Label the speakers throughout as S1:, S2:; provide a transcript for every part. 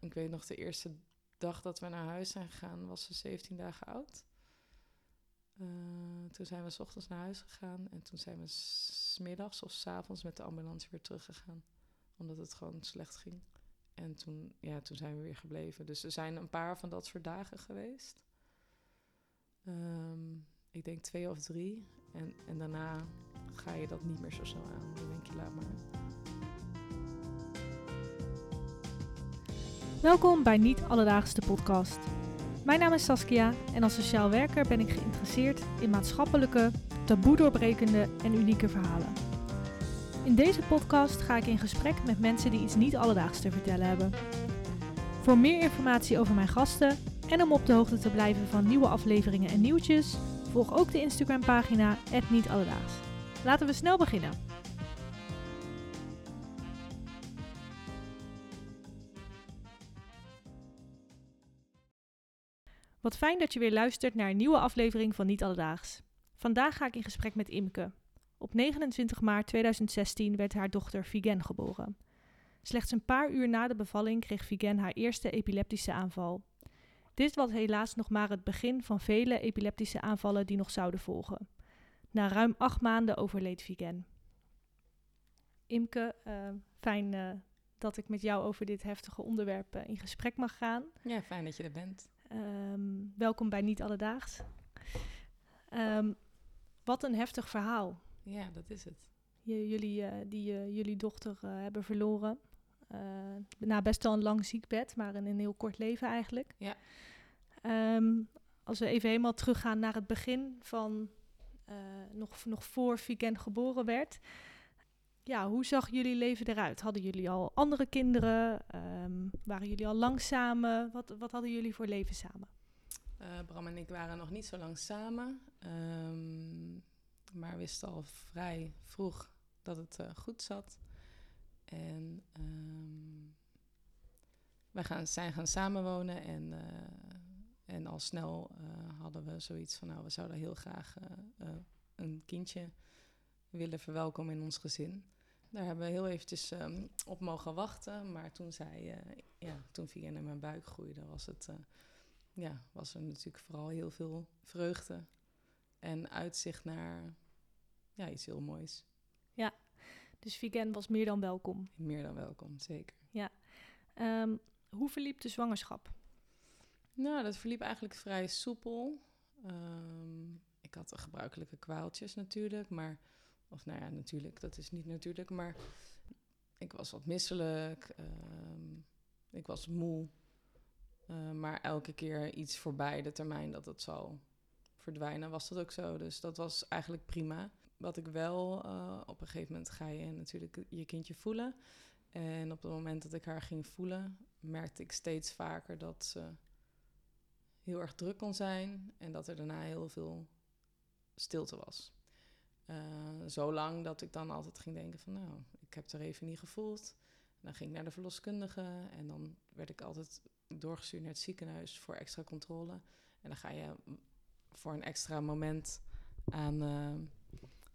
S1: ik weet nog de eerste dag dat we naar huis zijn gegaan, was ze 17 dagen oud. Eh, toen zijn we s ochtends naar huis gegaan en toen zijn we smiddags of s avonds met de ambulance weer teruggegaan. Omdat het gewoon slecht ging. En toen, ja, toen zijn we weer gebleven. Dus er zijn een paar van dat soort dagen geweest. Ehm, ik denk twee of drie. En, en daarna ga je dat niet meer zo snel aan. Dan denk je, laat maar.
S2: Welkom bij Niet Alledaagse podcast. Mijn naam is Saskia en als sociaal werker ben ik geïnteresseerd in maatschappelijke, taboe doorbrekende en unieke verhalen. In deze podcast ga ik in gesprek met mensen die iets niet alledaags te vertellen hebben. Voor meer informatie over mijn gasten en om op de hoogte te blijven van nieuwe afleveringen en nieuwtjes, volg ook de Instagram pagina Niet Alledaags. Laten we snel beginnen. Wat fijn dat je weer luistert naar een nieuwe aflevering van Niet Alledaags. Vandaag ga ik in gesprek met Imke. Op 29 maart 2016 werd haar dochter Vigen geboren. Slechts een paar uur na de bevalling kreeg Vigen haar eerste epileptische aanval. Dit was helaas nog maar het begin van vele epileptische aanvallen die nog zouden volgen. Na ruim acht maanden overleed Vigen. Imke, uh, fijn uh, dat ik met jou over dit heftige onderwerp uh, in gesprek mag gaan.
S1: Ja, fijn dat je er bent.
S2: Um, welkom bij Niet Alledaags. Um, wat een heftig verhaal.
S1: Ja, dat is het.
S2: Jullie, uh, die uh, jullie dochter uh, hebben verloren. na best wel een lang ziekbed, maar in een heel kort leven eigenlijk.
S1: Ja.
S2: Um, als we even helemaal teruggaan naar het begin van nog, nog voor Vigen geboren werd ja, hoe zag jullie leven eruit? Hadden jullie al andere kinderen? Um, waren jullie al lang samen? Wat, wat hadden jullie voor leven samen?
S1: Uh, Bram en ik waren nog niet zo lang samen. Um, maar wisten al vrij vroeg dat het uh, goed zat. En um, wij gaan, zijn gaan samenwonen. En, uh, en al snel hadden we zoiets van... nou, we zouden heel graag een kindje willen verwelkomen in ons gezin. Daar hebben we heel eventjes um, op mogen wachten. Maar toen zij, uh, ja, toen Vivienne in mijn buik groeide, was, het, uh, ja, was er natuurlijk vooral heel veel vreugde. En uitzicht naar ja, iets heel moois.
S2: Ja, dus Vigen was meer dan welkom.
S1: Meer dan welkom, zeker.
S2: Ja. Um, hoe verliep de zwangerschap?
S1: Nou, dat verliep eigenlijk vrij soepel. Um, ik had de gebruikelijke kwaaltjes natuurlijk, maar of nou ja, natuurlijk, dat is niet natuurlijk, maar ik was wat misselijk. Uh, ik was moe. Uh, maar elke keer iets voorbij de termijn dat het zou verdwijnen, was dat ook zo. Dus dat was eigenlijk prima. Wat ik wel, uh, op een gegeven moment ga je natuurlijk je kindje voelen. En op het moment dat ik haar ging voelen, merkte ik steeds vaker dat ze heel erg druk kon zijn. En dat er daarna heel veel stilte was. Uh, zolang dat ik dan altijd ging denken van nou, ik heb er even niet gevoeld. En dan ging ik naar de verloskundige en dan werd ik altijd doorgestuurd naar het ziekenhuis voor extra controle. En dan ga je voor een extra moment aan, uh,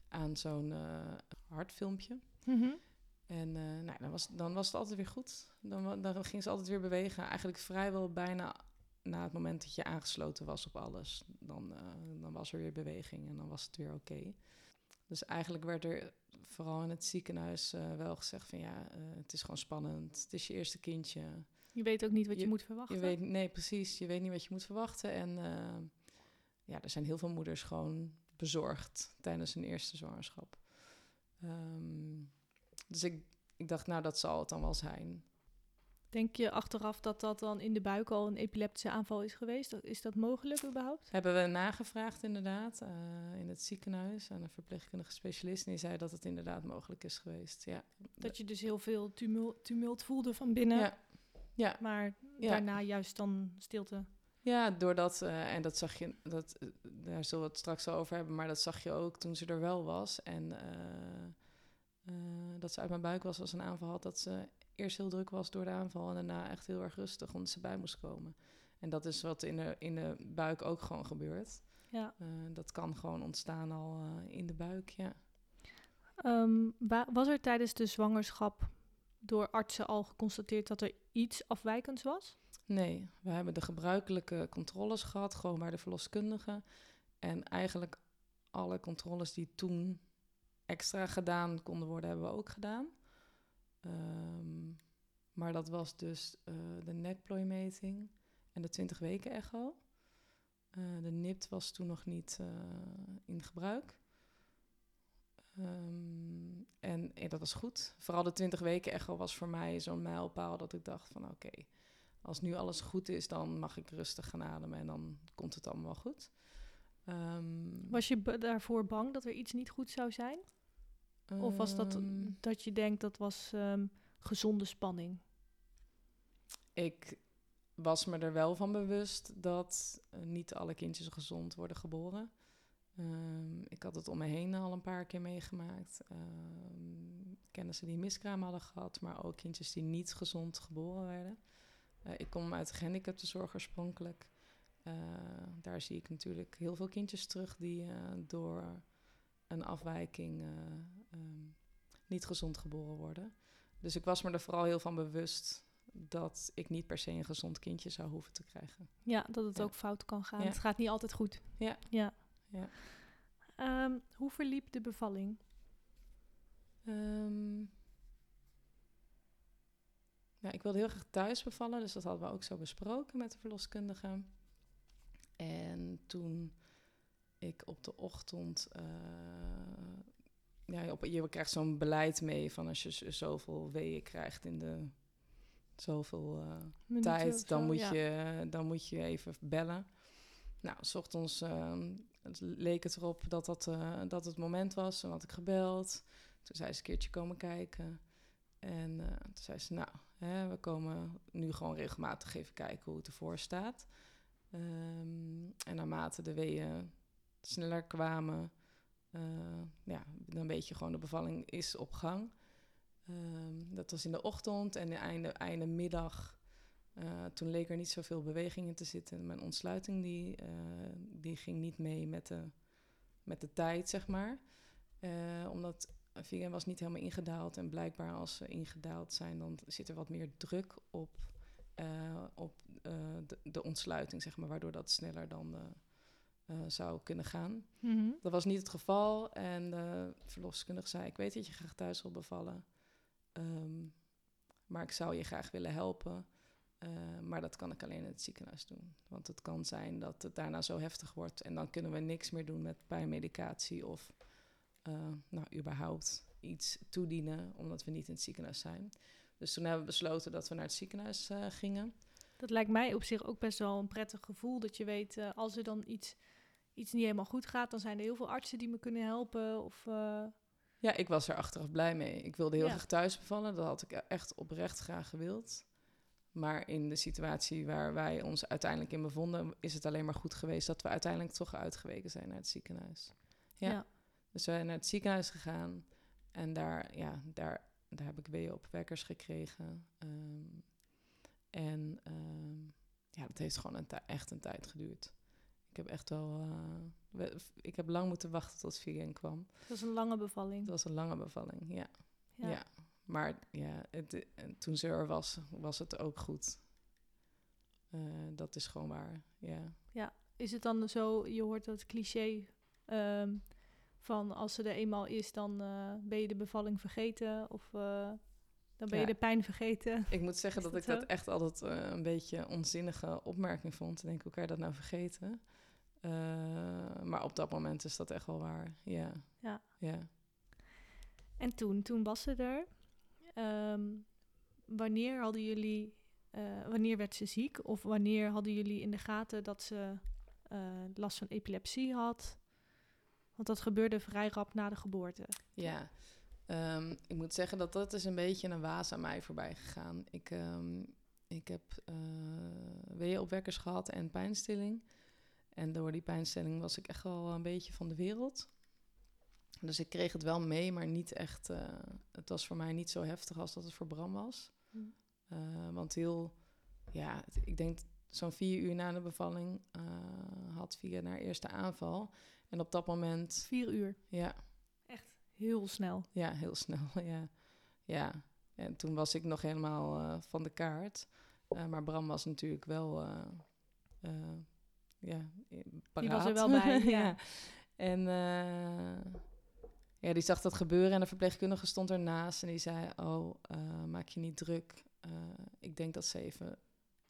S1: aan zo'n uh, hartfilmpje. Mm -hmm. En nou, dan, was, dan was het altijd weer goed. Dan, dan ging ze altijd weer bewegen. Eigenlijk vrijwel bijna na het moment dat je aangesloten was op alles. Dan, dan was er weer beweging en dan was het weer oké. Okay. Dus eigenlijk werd er vooral in het ziekenhuis uh, wel gezegd van ja, uh, het is gewoon spannend. Het is je eerste kindje.
S2: Je weet ook niet wat je, je moet verwachten.
S1: Je weet, nee, precies. Je weet niet wat je moet verwachten. En uh, ja, er zijn heel veel moeders gewoon bezorgd tijdens hun eerste zwangerschap. Um, dus ik, ik dacht, nou, dat zal het dan wel zijn.
S2: Denk je achteraf dat dat dan in de buik al een epileptische aanval is geweest? Is dat mogelijk überhaupt?
S1: Hebben we nagevraagd inderdaad uh, in het ziekenhuis aan een verpleegkundige specialist. En die zei dat het inderdaad mogelijk is geweest, ja.
S2: Dat je dus heel veel tumult, tumult voelde van binnen.
S1: Ja. ja.
S2: Maar ja. daarna juist dan stilte.
S1: Ja, doordat, uh, en dat zag je, dat, uh, daar zullen we het straks over hebben, maar dat zag je ook toen ze er wel was. En dat ze uit mijn buik was als een aanval had, dat ze eerst heel druk was door de aanval en daarna echt heel erg rustig omdat ze bij moest komen. En dat is wat in de, in de buik ook gewoon gebeurt.
S2: Ja.
S1: Uh, dat kan gewoon ontstaan al uh, in de buik, ja.
S2: Um, was er tijdens de zwangerschap door artsen al geconstateerd dat er iets afwijkends was?
S1: Nee, we hebben de gebruikelijke controles gehad, gewoon bij de verloskundige. En eigenlijk alle controles die toen extra gedaan konden worden, hebben we ook gedaan. Ehm, maar dat was dus uh, de nekplooimeting en de 20 weken echo. Uh, de NIPT was toen nog niet uh, in gebruik. Um, en, dat was goed. Vooral de 20 weken echo was voor mij zo'n mijlpaal dat ik dacht van oké, als nu alles goed is, dan mag ik rustig gaan ademen en dan komt het allemaal goed.
S2: Um, was je daarvoor bang dat er iets niet goed zou zijn? Of was dat
S1: um,
S2: dat je denkt dat was um, gezonde spanning?
S1: Ik was me er wel van bewust dat uh, niet alle kindjes gezond worden geboren. Um, ik had het om me heen al een paar keer meegemaakt. Um, kennissen die miskraam hadden gehad, maar ook kindjes die niet gezond geboren werden. Uh, ik kom uit de gehandicaptenzorg oorspronkelijk. Uh, daar zie ik natuurlijk heel veel kindjes terug die door een afwijking um, niet gezond geboren worden. Dus ik was me er vooral heel van bewust dat ik niet per se een gezond kindje zou hoeven te krijgen.
S2: Ja, dat het ja. ook fout kan gaan.
S1: Ja.
S2: Het gaat niet altijd goed.
S1: Ja.
S2: ja.
S1: ja.
S2: Um, hoe verliep de bevalling?
S1: Um, ja, ik wilde heel graag thuis bevallen, dus dat hadden we ook zo besproken met de verloskundige. En toen ik op de ochtend. Uh, ja, op, je krijgt zo'n beleid mee van als je zoveel weeën krijgt in de zoveel uh, tijd, dan,
S2: zo,
S1: moet
S2: ja.
S1: je, dan moet je even bellen. Nou, s ochtends uh, het leek het erop dat, dat, uh, dat het moment was. Toen had ik gebeld. Toen zei ze een keertje komen kijken. En toen zei ze, nou, hè, we komen nu gewoon regelmatig even kijken hoe het ervoor staat. Um, en naarmate de weeën sneller kwamen, uh, ja, dan weet je gewoon de bevalling is op gang. Um, dat was in de ochtend en einde, einde middag. Uh, toen leek er niet zoveel beweging in te zitten. Mijn ontsluiting die, uh, die ging niet mee met de, met de tijd, zeg maar. Omdat vegan was niet helemaal ingedaald. En blijkbaar als ze ingedaald zijn, dan zit er wat meer druk op, op de, de, ontsluiting, zeg maar. Waardoor dat sneller dan zou kunnen gaan.
S2: Mm -hmm.
S1: Dat was niet het geval. En de verloskundige zei, ik weet dat je graag thuis wil bevallen. Um, maar ik zou je graag willen helpen. Uh, maar dat kan ik alleen in het ziekenhuis doen. Want het kan zijn dat het daarna zo heftig wordt. En dan kunnen we niks meer doen met pijnmedicatie of uh, nou, überhaupt iets toedienen, omdat we niet in het ziekenhuis zijn. Dus toen hebben we besloten dat we naar het ziekenhuis gingen.
S2: Dat lijkt mij op zich ook best wel een prettig gevoel. Dat je weet, uh, als er dan iets, iets niet helemaal goed gaat, dan zijn er heel veel artsen die me kunnen helpen. Of, uh...
S1: Ja, ik was er achteraf blij mee. Ik wilde heel ja. graag thuis bevallen. Dat had ik echt oprecht graag gewild. Maar in de situatie waar wij ons uiteindelijk in bevonden, is het alleen maar goed geweest dat we uiteindelijk toch uitgeweken zijn naar het ziekenhuis. Ja. ja. Dus we zijn naar het ziekenhuis gegaan en daar, ja, daar, daar heb ik weeën op wekkers gekregen. Um, en um, ja, dat heeft gewoon een echt een tijd geduurd. Ik heb echt wel, uh, we, ik heb lang moeten wachten tot Vivian kwam.
S2: Dat was een lange bevalling.
S1: Dat was een lange bevalling, ja. ja. ja. Maar ja, het, toen ze er was, was het ook goed. Uh, dat is gewoon waar, ja.
S2: Ja, is het dan zo, je hoort dat cliché um, van als ze er eenmaal is, dan uh, ben je de bevalling vergeten of uh, dan ben je de pijn vergeten.
S1: Ik moet zeggen dat,
S2: dat
S1: ik dat echt altijd een beetje onzinnige opmerking vond. Ik denk, hoe kan je dat nou vergeten? Maar op dat moment is dat echt wel waar, ja.
S2: Ja.
S1: ja.
S2: En toen, toen was ze er. Um, wanneer hadden jullie, uh, wanneer werd ze ziek? Of wanneer hadden jullie in de gaten dat ze uh, last van epilepsie had? Want dat gebeurde vrij rap na de geboorte.
S1: Ja, um, ik moet zeggen dat dat is een beetje een waas aan mij voorbij gegaan. Ik, um, ik heb uh, weeënopwekkers gehad en pijnstilling. En door die pijnstilling was ik echt wel een beetje van de wereld. Dus ik kreeg het wel mee, maar niet echt. Uh, het was voor mij niet zo heftig als dat het voor Bram was.
S2: Mm.
S1: Uh, want heel, ja, ik denk zo'n vier uur na de bevalling uh, had Via haar eerste aanval. En op dat moment.
S2: Vier uur?
S1: Ja.
S2: Echt heel snel.
S1: Ja, heel snel, ja. Ja. En toen was ik nog helemaal eh, van de kaart. Eh, maar Bram was natuurlijk wel... eh, eh, ja,
S2: Die was
S1: paraat.
S2: er wel bij, ja.
S1: ja. En eh, ja, die zag dat gebeuren en de verpleegkundige stond ernaast en die zei: Oh, eh, maak je niet druk. Eh, ik denk dat ze even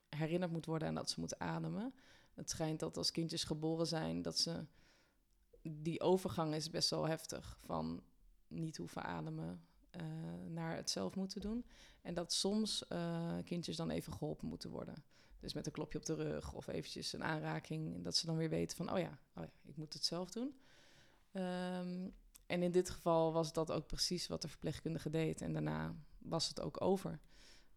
S1: herinnerd moet worden en dat ze moet ademen. Het schijnt dat als kindjes geboren zijn, dat ze. Die overgang is best wel heftig van niet hoeven ademen eh, naar het zelf moeten doen. En dat soms eh, kindjes dan even geholpen moeten worden. Dus met een klopje op de rug of eventjes een aanraking. Dat ze dan weer weten van, oh ja, oh ja ik moet het zelf doen. Ehm, en in dit geval was dat ook precies wat de verpleegkundige deed. En daarna was het ook over.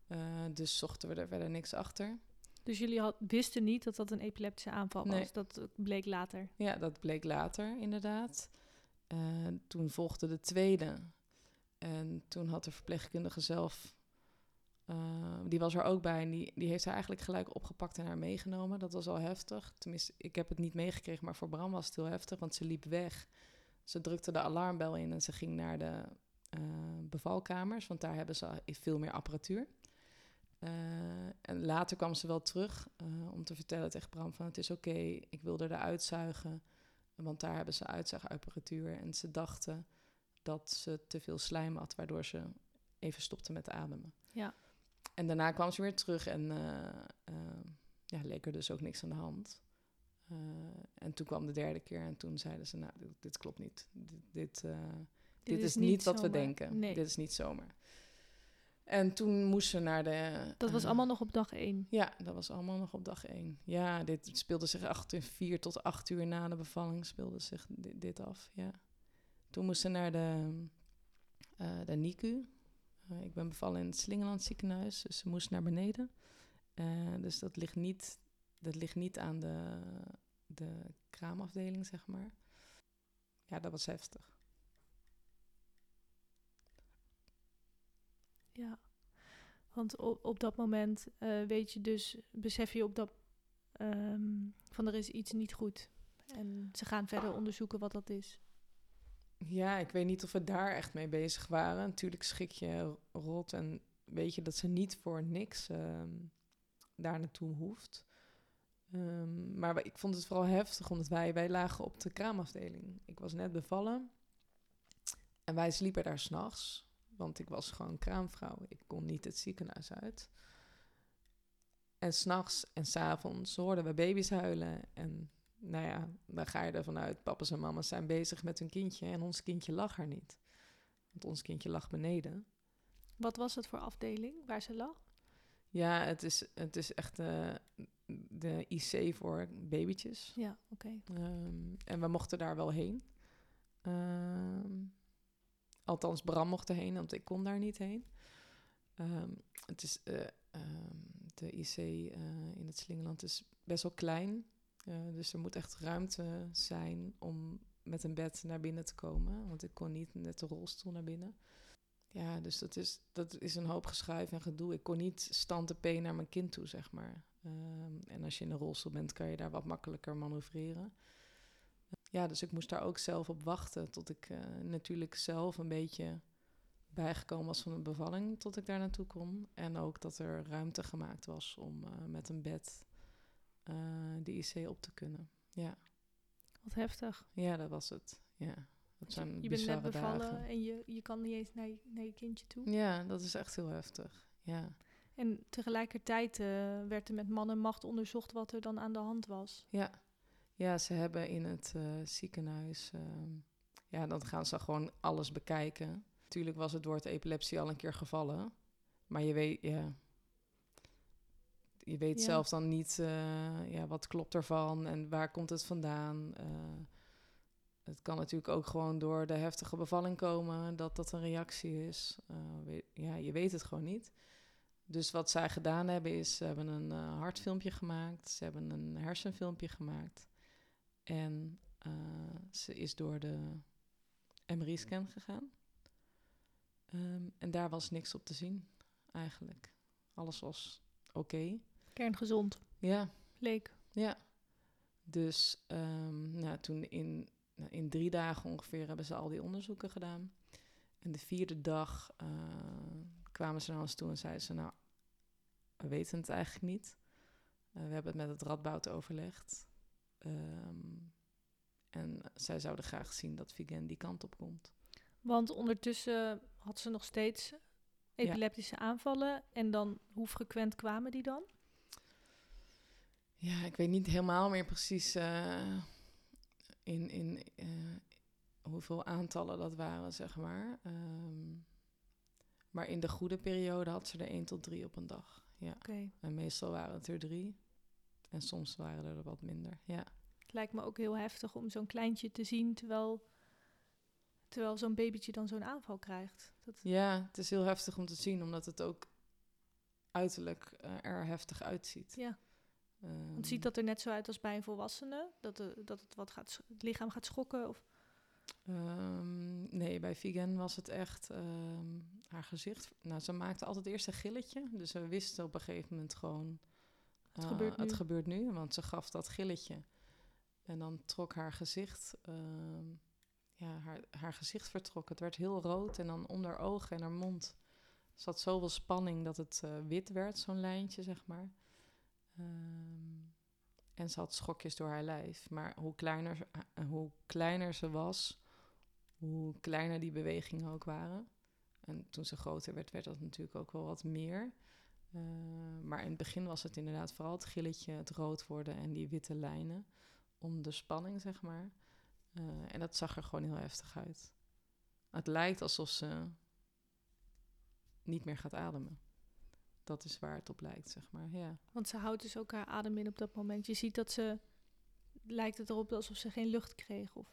S1: Eh, dus zochten we er verder niks achter.
S2: Dus jullie had, wisten niet dat dat een epileptische aanval was?
S1: Nee.
S2: Dat bleek later.
S1: Ja, dat bleek later inderdaad. Eh, toen volgde de tweede. En toen had de verpleegkundige zelf... eh, die was er ook bij en die, die heeft haar eigenlijk gelijk opgepakt en haar meegenomen. Dat was al heftig. Tenminste, ik heb het niet meegekregen, maar voor Bram was het heel heftig, want ze liep weg. Ze drukte de alarmbel in en ze ging naar de eh, bevalkamers, want daar hebben ze veel meer apparatuur. Eh, en later kwam ze wel terug eh, om te vertellen tegen Bram van het is oké, ik wil er eruit zuigen. Want daar hebben ze uitzuigapparatuur. En ze dachten dat ze te veel slijm had, waardoor ze even stopte met ademen.
S2: Ja.
S1: En daarna kwam ze weer terug en eh, eh, ja, leek er dus ook niks aan de hand. Eh, en toen kwam de derde keer en toen zeiden ze, nou, dit, dit klopt niet. Dit, dit, dit, is, niet wat we denken.
S2: Nee,
S1: Dit is niet zomaar. En toen moest ze naar de...
S2: dat was allemaal nog op dag één.
S1: ja, dat was allemaal nog op dag één. Ja, dit speelde zich echt in vier tot acht uur na de bevalling speelde zich dit, dit af. Ja. Toen moest ze naar de, eh, de NICU. Eh, ik ben bevallen in het Slingeland ziekenhuis, dus ze moest naar beneden. Eh, dus dat ligt niet, dat ligt niet aan de, de kraamafdeling, zeg maar. Ja, dat was heftig.
S2: Ja. Want op, op dat moment eh, weet je dus, besef je op dat ehm, van er is iets niet goed. En ze gaan verder onderzoeken wat dat is.
S1: Ja, ik weet niet of we daar echt mee bezig waren. Natuurlijk schik je rot en weet je dat ze niet voor niks ehm, daar naartoe hoeft. Ehm, maar ik vond het vooral heftig, omdat wij, wij lagen op de kraamafdeling. Ik was net bevallen en wij sliepen daar s'nachts. Want ik was gewoon kraamvrouw. Ik kon niet het ziekenhuis uit. En s'nachts en s'avonds hoorden we baby's huilen. En nou ja, dan ga je ervan uit, papa's en mama's zijn bezig met hun kindje en ons kindje lag er niet. Want ons kindje lag beneden.
S2: Wat was het voor afdeling waar ze lag?
S1: Ja, het is, het is echt eh, de IC voor babytjes.
S2: Ja, oké.
S1: Ehm, en we mochten daar wel heen. Ehm, althans, Bram mocht erheen, want ik kon daar niet heen. Ehm, het is, eh, de IC eh, in het Slingeland is best wel klein. Eh, dus er moet echt ruimte zijn om met een bed naar binnen te komen. Want ik kon niet met de rolstoel naar binnen. Ja, dus dat is, dat is een hoop geschuif en gedoe. Ik kon niet stand P naar mijn kind toe, zeg maar. Ehm, en als je in een rolstoel bent, kan je daar wat makkelijker manoeuvreren. Ja, dus ik moest daar ook zelf op wachten tot ik eh, natuurlijk zelf een beetje bijgekomen was van de bevalling, tot ik daar naartoe kon. En ook dat er ruimte gemaakt was om eh, met een bed eh, de IC op te kunnen. Ja.
S2: Wat heftig.
S1: ja, dat was het. Ja, dat
S2: Je,
S1: zijn
S2: je bent net bevallen
S1: dagen.
S2: en je, je kan niet eens naar je, naar je kindje toe.
S1: Ja, dat is echt heel heftig. Ja.
S2: En tegelijkertijd eh, werd er met man en macht onderzocht wat er dan aan de hand was.
S1: Ja, ja ze hebben in het eh, ziekenhuis. ehm, ja, dan gaan ze gewoon alles bekijken. Natuurlijk was het woord epilepsie al een keer gevallen. Maar je weet, ja. Je weet
S2: Ja.
S1: zelf dan niet eh, ja, wat klopt ervan en waar komt het vandaan. Eh, het kan natuurlijk ook gewoon door de heftige bevalling komen dat dat een reactie is. Eh, ja, je weet het gewoon niet. Dus wat zij gedaan hebben is, ze hebben een hartfilmpje gemaakt, ze hebben een hersenfilmpje gemaakt. En ze is door de MRI-scan gegaan. Ehm, en daar was niks op te zien, eigenlijk. Alles was oké.
S2: Kerngezond,
S1: Ja,
S2: leek.
S1: ja. Dus ehm, nou, toen in, nou, in drie dagen ongeveer hebben ze al die onderzoeken gedaan. En de vierde dag eh, kwamen ze naar ons toe en zeiden ze... nou, we weten het eigenlijk niet. Eh, we hebben het met het Radboud overlegd. Ehm, en zij zouden graag zien dat Vigen die kant op komt.
S2: Want ondertussen had ze nog steeds epileptische aanvallen. En dan, hoe frequent kwamen die dan?
S1: Ja, ik weet niet helemaal meer precies eh, in, in eh, hoeveel aantallen dat waren, zeg maar. Ehm, maar in de goede periode had ze er één tot drie op een dag. Ja. En meestal waren het er drie. En soms waren er wat minder. Ja.
S2: Het lijkt me ook heel heftig om zo'n kleintje te zien terwijl, terwijl zo'n babytje dan zo'n aanval krijgt. Dat...
S1: ja, het is heel heftig om te zien, omdat het ook uiterlijk eh, er heftig uitziet.
S2: Ja.
S1: Ehm,
S2: Want ziet dat er net zo uit als bij een volwassene? Dat, de, dat het, wat gaat, het lichaam gaat schokken? Of...
S1: Ehm, nee, bij Vigen was het echt ehm, haar gezicht. Nou, ze maakte altijd eerst een gilletje. Dus we wisten op een gegeven moment gewoon...
S2: Het
S1: eh,
S2: gebeurt nu.
S1: Het gebeurt nu, want ze gaf dat gilletje. En dan trok haar gezicht... ja, haar, haar gezicht vertrok. Het werd heel rood en dan onder ogen en haar mond zat zoveel spanning dat het eh, wit werd, zo'n lijntje, zeg maar. Ehm, en ze had schokjes door haar lijf. Maar hoe kleiner, eh, hoe kleiner ze was, hoe kleiner die bewegingen ook waren. En toen ze groter werd, werd dat natuurlijk ook wel wat meer. Eh, maar in het begin was het inderdaad vooral het gilletje, het rood worden en die witte lijnen. Om de spanning, zeg maar. Eh, en dat zag er gewoon heel heftig uit. Het lijkt alsof ze niet meer gaat ademen. Dat is waar het op lijkt, zeg maar. Ja.
S2: Want ze houdt dus ook haar adem in op dat moment. Je ziet dat ze... Lijkt het erop alsof ze geen lucht kreeg? Of...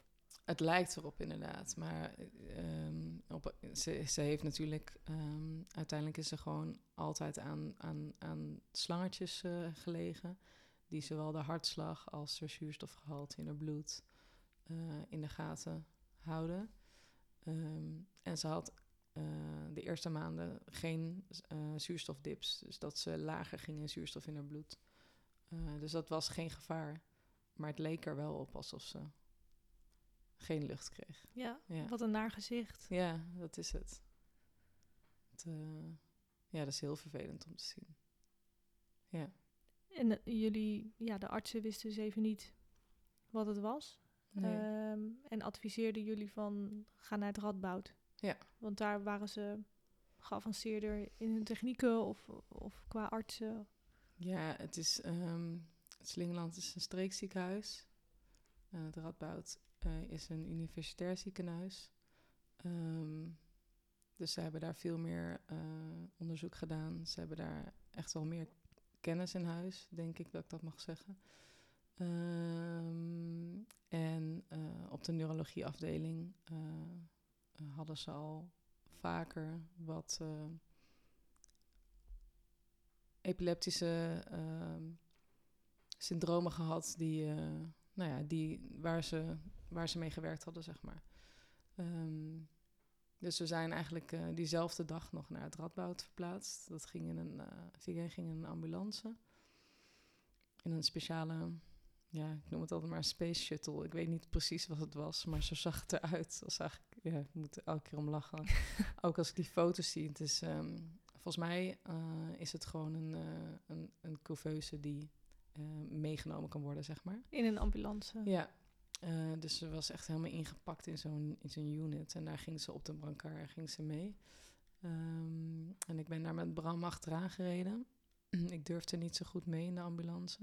S1: Het lijkt erop inderdaad, maar ehm, op, ze, ze heeft natuurlijk... ehm, uiteindelijk is ze gewoon altijd aan, aan, aan slangetjes eh, gelegen... die zowel de hartslag als de zuurstofgehalte in haar bloed eh, in de gaten houden. Ehm, en ze had eh, de eerste maanden geen eh, zuurstofdips. Dus dat ze lager ging in zuurstof in haar bloed. Eh, dus dat was geen gevaar. Maar het leek er wel op alsof ze geen lucht kreeg.
S2: Ja,
S1: Ja,
S2: wat een naar gezicht.
S1: ja dat is het. het ja, dat is heel vervelend om te zien. Ja.
S2: En jullie, ja, de artsen wisten dus even niet wat het was.
S1: Nee.
S2: Ehm, en adviseerden jullie van, ga naar het Radboud.
S1: Ja.
S2: Want daar waren ze geavanceerder in hun technieken of, of qua artsen.
S1: Ja, het is. ehm Slingeland is een streekziekenhuis. Eh het Radboud eh, is een universitair ziekenhuis. Ehm, dus ze hebben daar veel meer eh, onderzoek gedaan. Ze hebben daar echt wel meer kennis in huis, denk ik dat ik dat mag zeggen. Ehm, en op de neurologieafdeling hadden ze al vaker wat eh, epileptische ehm, syndromen gehad die, eh, nou ja, die, waar, ze, waar ze mee gewerkt hadden, zeg maar. Ehm, dus we zijn eigenlijk eh, diezelfde dag nog naar het Radboud verplaatst. Dat ging in een, eh Vigen ging in een ambulance. In een speciale, ja, ik noem het altijd maar space shuttle. Ik weet niet precies wat het was, maar zo zag het eruit. Dat eigenlijk, ja, ik moet er elke keer om lachen. Ook als ik die foto's zie. Het is, ehm, volgens mij eh, is het gewoon een, eh, een, een couveuse die eh, meegenomen kan worden, zeg maar.
S2: In een ambulance.
S1: Ja, dus ze was echt helemaal ingepakt in zo'n in zo'n unit. En daar ging ze op de brancard ging ze mee. Ehm, en ik ben daar met Bram achteraan gereden. ik durfde niet zo goed mee in de ambulance.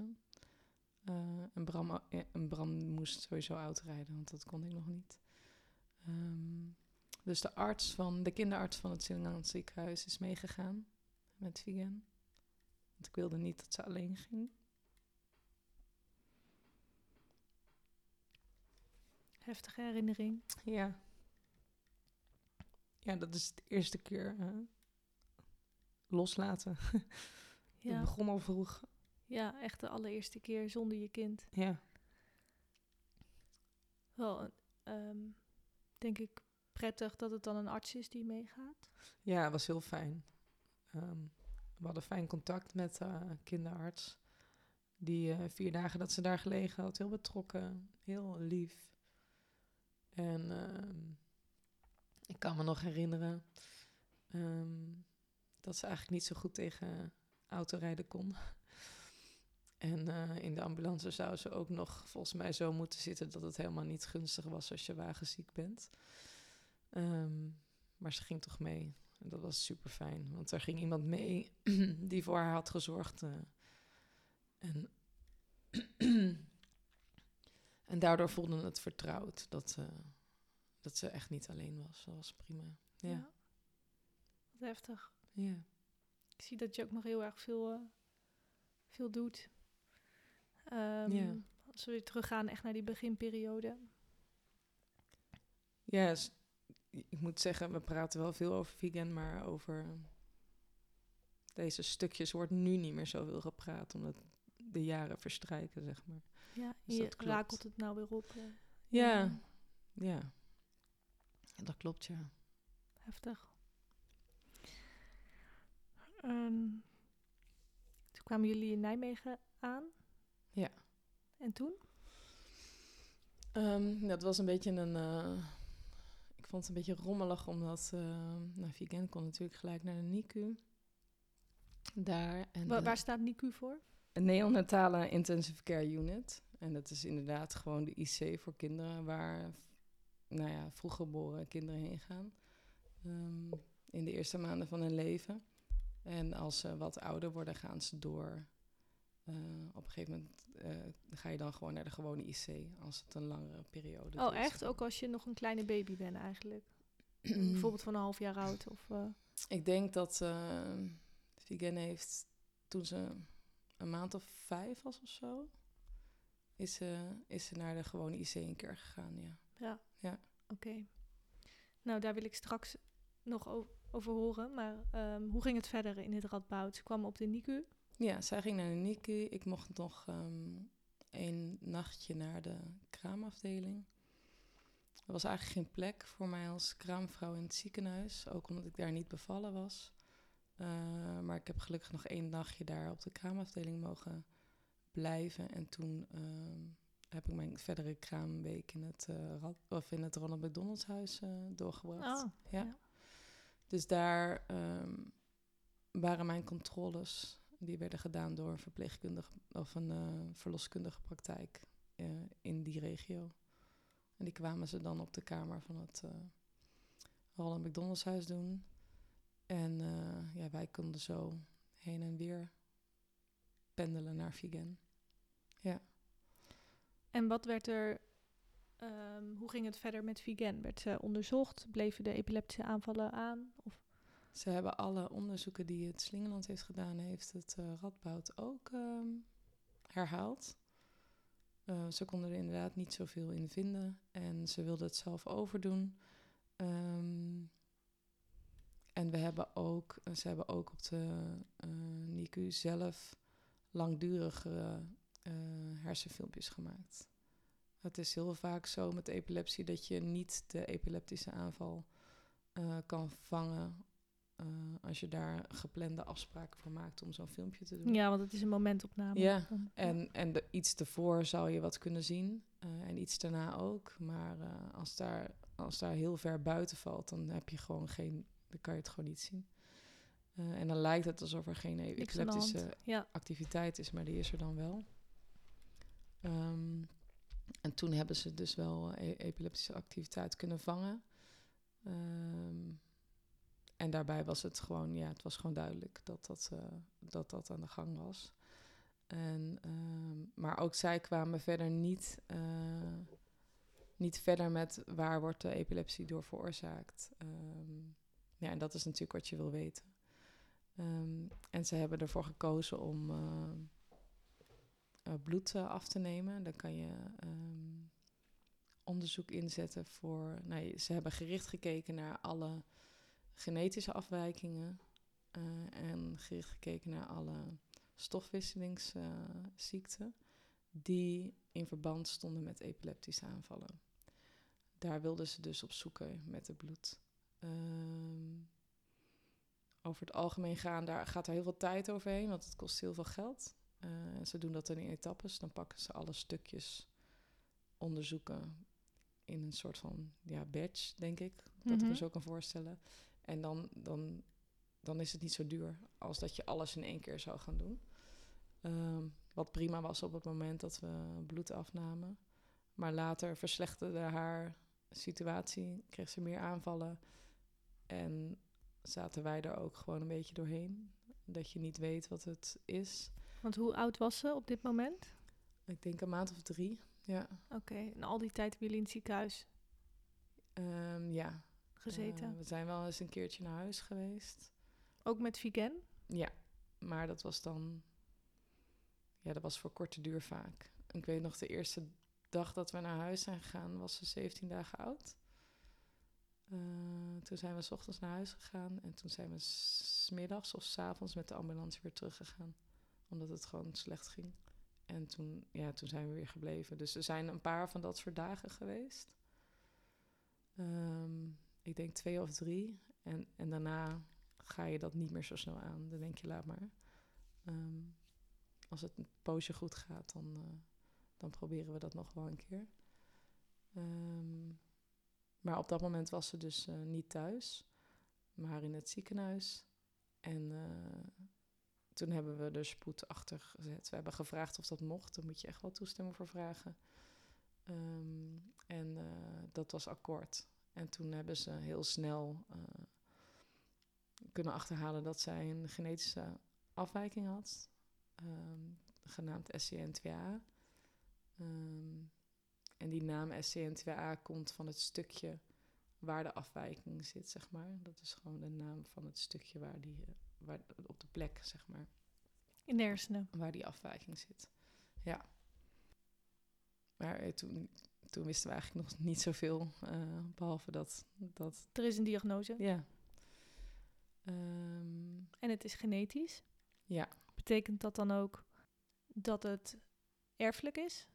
S1: Eh, en, Bram, en Bram moest sowieso uitrijden, want dat kon ik nog niet. Ehm, dus de arts van, de kinderarts van het Sint ziekenhuis is meegegaan met Vigen. Want ik wilde niet dat ze alleen ging.
S2: Heftige herinnering.
S1: Ja. Ja, dat is de eerste keer eh, loslaten. Het
S2: Ja.
S1: begon al vroeg.
S2: ja, echt de allereerste keer zonder je kind.
S1: Ja.
S2: Wel, ehm, denk ik prettig dat het dan een arts is die meegaat.
S1: Ja, het was heel fijn. Ehm, we hadden fijn contact met de kinderarts. Die eh, vier dagen dat ze daar gelegen had, heel betrokken, heel lief. En ehm, ik kan me nog herinneren, ehm, dat ze eigenlijk niet zo goed tegen autorijden kon. En eh, in de ambulance zou ze ook nog volgens mij zo moeten zitten dat het helemaal niet gunstig was als je wagenziek bent. Ehm, maar ze ging toch mee. En dat was super fijn, want er ging iemand mee die voor haar had gezorgd. eh. en, en daardoor voelde het vertrouwd dat, eh, dat ze echt niet alleen was. Dat was prima. Ja. ja.
S2: Wat heftig. Ik zie dat je ook nog heel erg veel, veel doet. Ehm,
S1: Ja.
S2: Als we weer teruggaan echt naar die beginperiode.
S1: Ja, ik moet zeggen, we praten wel veel over vegan, maar over deze stukjes wordt nu niet meer zoveel gepraat, omdat de jaren verstrijken, zeg maar.
S2: Ja,
S1: Dus
S2: je rakelt het nou weer op. eh,
S1: Ja, ja. Dat klopt, ja.
S2: Heftig. Ehm, toen kwamen jullie in Nijmegen aan.
S1: Ja.
S2: En toen?
S1: Ehm, dat was een beetje een. eh, ik vond het een beetje rommelig, omdat. eh nou, vegan kon natuurlijk gelijk naar de NICU. Daar. En
S2: Wa- waar staat NICU voor?
S1: Een neonatale intensive care unit. En dat is inderdaad gewoon de IC voor kinderen waar nou ja, vroeggeboren kinderen heen gaan. Ehm, in de eerste maanden van hun leven. En als ze wat ouder worden, gaan ze door. Eh, op een gegeven moment eh, ga je dan gewoon naar de gewone IC als het een langere periode
S2: Oh,
S1: is.
S2: echt? Ook als je nog een kleine baby bent eigenlijk? Bijvoorbeeld van een half jaar oud? Of, eh,
S1: Ik denk dat uh, Vigen heeft toen ze een maand of vijf was of zo, is ze, is ze naar de gewone IC een keer gegaan, ja.
S2: Ja.
S1: Ja.
S2: Oké. Nou, daar wil ik straks nog over horen. Maar ehm, hoe ging het verder in het Radboud? Ze kwamen op de NICU.
S1: Ja, zij ging naar de NICU. Ik mocht nog ehm een nachtje naar de kraamafdeling. Er was eigenlijk geen plek voor mij als kraamvrouw in het ziekenhuis. Ook omdat ik daar niet bevallen was. Uh, maar ik heb gelukkig nog één nachtje daar op de kraamafdeling mogen blijven. En toen uh, heb ik mijn verdere kraamweek in het, uh, Rad of in het Ronald McDonald's huis uh, doorgebracht.
S2: Oh,
S1: ja.
S2: ja.
S1: Dus daar um, waren mijn controles. Die werden gedaan door een verpleegkundige of een uh, verloskundige praktijk uh, in die regio. En die kwamen ze dan op de kamer van het uh, Ronald McDonald's huis doen. En ja, wij konden zo heen en weer pendelen naar Vigen. Ja.
S2: En wat werd er, um, hoe ging het verder met Vigen? Werd ze onderzocht? Bleven de epileptische aanvallen aan? Of?
S1: Ze hebben alle onderzoeken die het Slingeland heeft gedaan, heeft het uh, Radboud ook um, herhaald. Uh, ze konden er inderdaad niet zoveel in vinden en ze wilden het zelf overdoen. Um, en we hebben ook, ze hebben ook op de uh, NICU zelf langdurige hersenfilmpjes gemaakt. Het is heel vaak zo met epilepsie dat je niet de epileptische aanval kan vangen uh, als je daar geplande afspraken voor maakt om zo'n filmpje te doen.
S2: Ja, want het is een momentopname.
S1: Ja, en, en de, iets ervoor zou je wat kunnen zien uh, en iets daarna ook. Maar uh, als, daar, als daar heel ver buiten valt, dan heb je gewoon geen, dan kan je het gewoon niet zien. En dan lijkt het alsof er geen epileptische
S2: ja.
S1: activiteit is, maar die is er dan wel. Um, en toen hebben ze dus wel e epileptische activiteit kunnen vangen. Um, en daarbij was het gewoon, ja, het was gewoon duidelijk dat dat, uh, dat, dat aan de gang was. En, um, maar ook zij kwamen verder niet, uh, niet verder met waar wordt de epilepsie door veroorzaakt. Um, ja, en dat is natuurlijk wat je wil weten. Um, en ze hebben ervoor gekozen om uh, bloed af te nemen. Dan kan je onderzoek inzetten voor. Nou, ze hebben gericht gekeken naar alle genetische afwijkingen uh, en gericht gekeken naar alle stofwisselingsziekten die in verband stonden met epileptische aanvallen. Daar wilden ze dus op zoeken met het bloed. Um, over het algemeen gaan, daar gaat er heel veel tijd overheen, want het kost heel veel geld. Uh, ze doen dat dan in etappes, dan pakken ze alle stukjes onderzoeken in een soort van ja, badge, denk ik, dat mm -hmm. ik me zo kan voorstellen. En dan, dan dan is het niet zo duur als dat je alles in één keer zou gaan doen. Ehm, wat prima was op het moment dat we bloed afnamen. Maar later verslechterde haar situatie, kreeg ze meer aanvallen. En zaten wij er ook gewoon een beetje doorheen. Dat je niet weet wat het is.
S2: Want hoe oud was ze op dit moment?
S1: Ik denk een maand of drie, ja.
S2: Oké, en al die tijd hebben jullie in het ziekenhuis
S1: Ehm, ja.
S2: Gezeten?
S1: Eh, we zijn wel eens een keertje naar huis geweest.
S2: Ook met Vigen?
S1: Ja, maar dat was dan... Ja, dat was voor korte duur vaak. Ik weet nog, de eerste dag dat we naar huis zijn gegaan, was ze 17 dagen oud. Eh, toen zijn we s ochtends naar huis gegaan en toen zijn we smiddags of s avonds met de ambulance weer teruggegaan. Omdat het gewoon slecht ging. En toen, ja, toen zijn we weer gebleven. Dus er zijn een paar van dat soort dagen geweest. Ehm, ik denk twee of drie. En, en daarna ga je dat niet meer zo snel aan. Dan denk je, laat maar. Ehm, als het een poosje goed gaat, dan, eh, dan proberen we dat nog wel een keer. Ehm, maar op dat moment was ze dus eh, niet thuis, maar in het ziekenhuis. En eh, toen hebben we er spoed achter gezet. We hebben gevraagd of dat mocht. Daar moet je echt wel toestemming voor vragen. Ehm, en dat was akkoord. En toen hebben ze heel snel kunnen achterhalen dat zij een genetische afwijking had, um, genaamd SCN2A. Um, en die naam SCN2A komt van het stukje waar de afwijking zit, zeg maar. Dat is gewoon de naam van het stukje waar die, eh, waar, op de plek, zeg maar.
S2: In de hersenen.
S1: Waar die afwijking zit. Ja. Maar eh, toen, toen wisten we eigenlijk nog niet zoveel, uh, behalve dat, dat...
S2: Er is een diagnose.
S1: Ja. Um,
S2: en het is genetisch.
S1: Ja.
S2: Betekent dat dan ook dat het erfelijk is?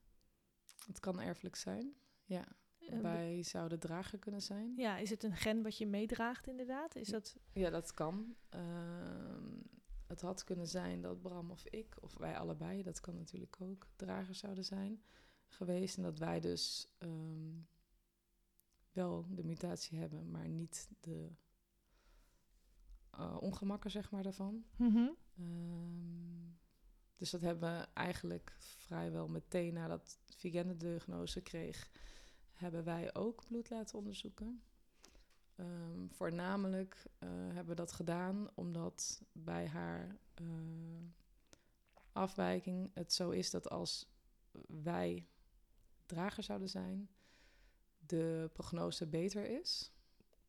S1: Het kan erfelijk zijn, ja. Uh, Wij zouden drager kunnen zijn.
S2: Ja, is het een gen wat je meedraagt inderdaad? Is dat...
S1: Ja, dat kan. Uh, het had kunnen zijn dat Bram of ik, of wij allebei, dat kan natuurlijk ook, drager zouden zijn geweest. En dat wij dus um, wel de mutatie hebben, maar niet de uh, ongemakken, zeg maar, daarvan.
S2: Mm -hmm.
S1: um, dus dat hebben we eigenlijk vrijwel meteen nadat Vigenne de diagnose kreeg, hebben wij ook bloed laten onderzoeken. Um, voornamelijk uh, hebben we dat gedaan omdat bij haar uh, afwijking het zo is dat als wij drager zouden zijn, de prognose beter is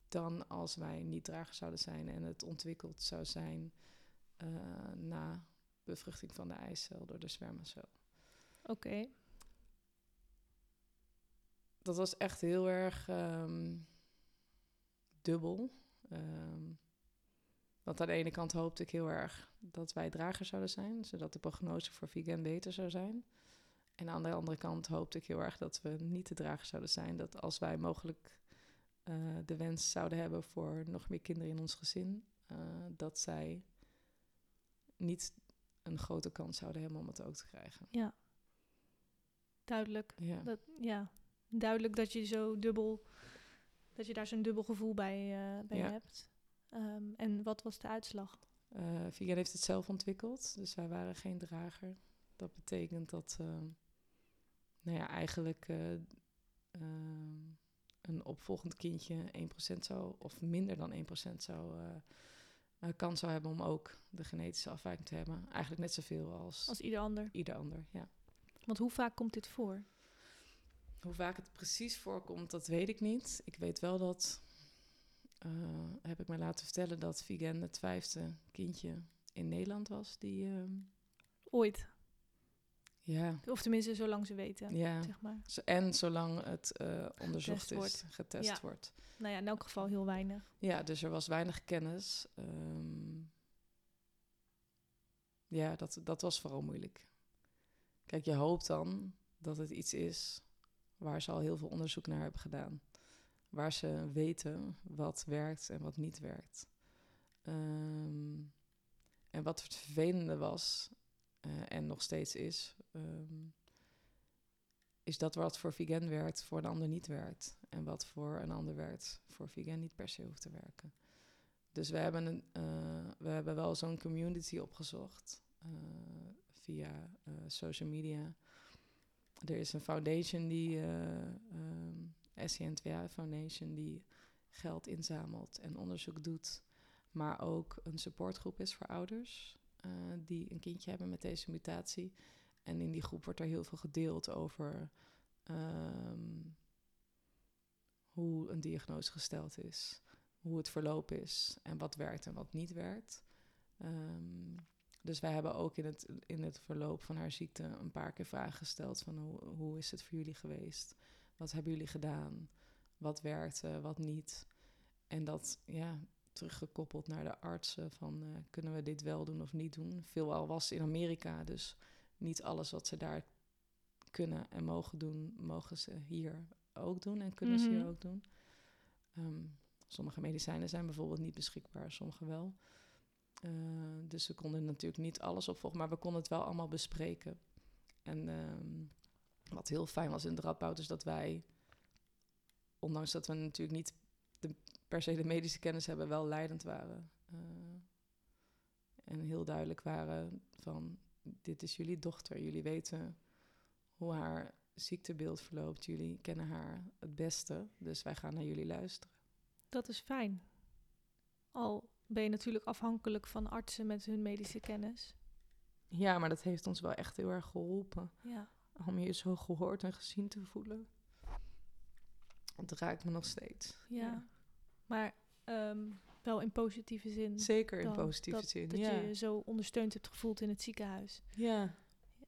S1: dan als wij niet drager zouden zijn en het ontwikkeld zou zijn uh, na bevruchting van de eicel door de spermacel.
S2: Oké. Okay.
S1: Dat was echt heel erg um, dubbel. Um, want aan de ene kant hoopte ik heel erg dat wij drager zouden zijn, zodat de prognose voor vegan beter zou zijn. En aan de andere kant hoopte ik heel erg dat we niet de drager zouden zijn. Dat als wij mogelijk uh, de wens zouden hebben voor nog meer kinderen in ons gezin, uh, dat zij niet een grote kans zouden hebben om het ook te krijgen.
S2: Ja, duidelijk.
S1: Ja.
S2: Dat, ja. Duidelijk dat je zo dubbel, dat je daar zo'n dubbel gevoel bij, uh, bij
S1: Ja.
S2: hebt. Um, en wat was de uitslag?
S1: Vigan heeft het zelf ontwikkeld, dus wij waren geen drager. Dat betekent dat, uh, nou ja, eigenlijk uh, een opvolgend kindje 1% zou, of minder dan 1% zou, uh, kans zou hebben om ook de genetische afwijking te hebben. Eigenlijk net zoveel als,
S2: Als ieder ander.
S1: ieder ander, ja.
S2: Want hoe vaak komt dit voor?
S1: Hoe vaak het precies voorkomt, dat weet ik niet. Ik weet wel dat, uh, heb ik mij laten vertellen, dat Vigen het vijfde kindje in Nederland was. Die, uh,
S2: Ooit.
S1: Ja.
S2: Of tenminste, zolang ze weten,
S1: ja.
S2: zeg maar.
S1: En zolang het uh, onderzocht
S2: Getest
S1: is,
S2: wordt.
S1: getest
S2: Ja.
S1: wordt.
S2: Nou ja, in elk geval heel weinig.
S1: Ja, dus er was weinig kennis. Um, ja, dat, dat was vooral moeilijk. Kijk, je hoopt dan dat het iets is waar ze al heel veel onderzoek naar hebben gedaan. Waar ze weten wat werkt en wat niet werkt. Um, en wat het vervelende was, uh, en nog steeds is, um, is dat wat voor vegan werkt, voor een ander niet werkt. En wat voor een ander werkt, voor vegan niet per se hoeft te werken. dus we hebben, een, we hebben wel zo'n community opgezocht via social media. Er is een foundation die, um, SCN2A Foundation, die geld inzamelt en onderzoek doet. Maar ook een supportgroep is voor ouders die een kindje hebben met deze mutatie. En in die groep wordt er heel veel gedeeld over ehm, hoe een diagnose gesteld is, hoe het verloop is en wat werkt en wat niet werkt. Ehm, dus wij hebben ook in het, in het verloop van haar ziekte een paar keer vragen gesteld van hoe, hoe is het voor jullie geweest? Wat hebben jullie gedaan? Wat werkte, wat niet? En dat, ja, teruggekoppeld naar de artsen van uh, kunnen we dit wel doen of niet doen. Veelal was in Amerika, dus niet alles wat ze daar kunnen en mogen doen, mogen ze hier ook doen en kunnen ze hier mhm. ook doen. Ehm, sommige medicijnen zijn bijvoorbeeld niet beschikbaar, sommige wel. Uh, dus we konden natuurlijk niet alles opvolgen, maar we konden het wel allemaal bespreken. En um, wat heel fijn was in de Radboud is dat wij, ondanks dat we natuurlijk niet de, per se de medische kennis hebben, wel leidend waren. Uh, en heel duidelijk waren van dit is jullie dochter. Jullie weten hoe haar ziektebeeld verloopt. Jullie kennen haar het beste. Dus wij gaan naar jullie luisteren.
S2: Dat is fijn. Al ben je natuurlijk afhankelijk van artsen met hun medische kennis.
S1: Ja, maar dat heeft ons wel echt heel erg geholpen.
S2: Ja.
S1: Om je zo gehoord en gezien te voelen. Het raakt me nog steeds.
S2: Ja. Maar ehm, wel in positieve zin.
S1: Zeker in positieve zin.
S2: Dat je je zo ondersteund hebt gevoeld in het ziekenhuis.
S1: Ja.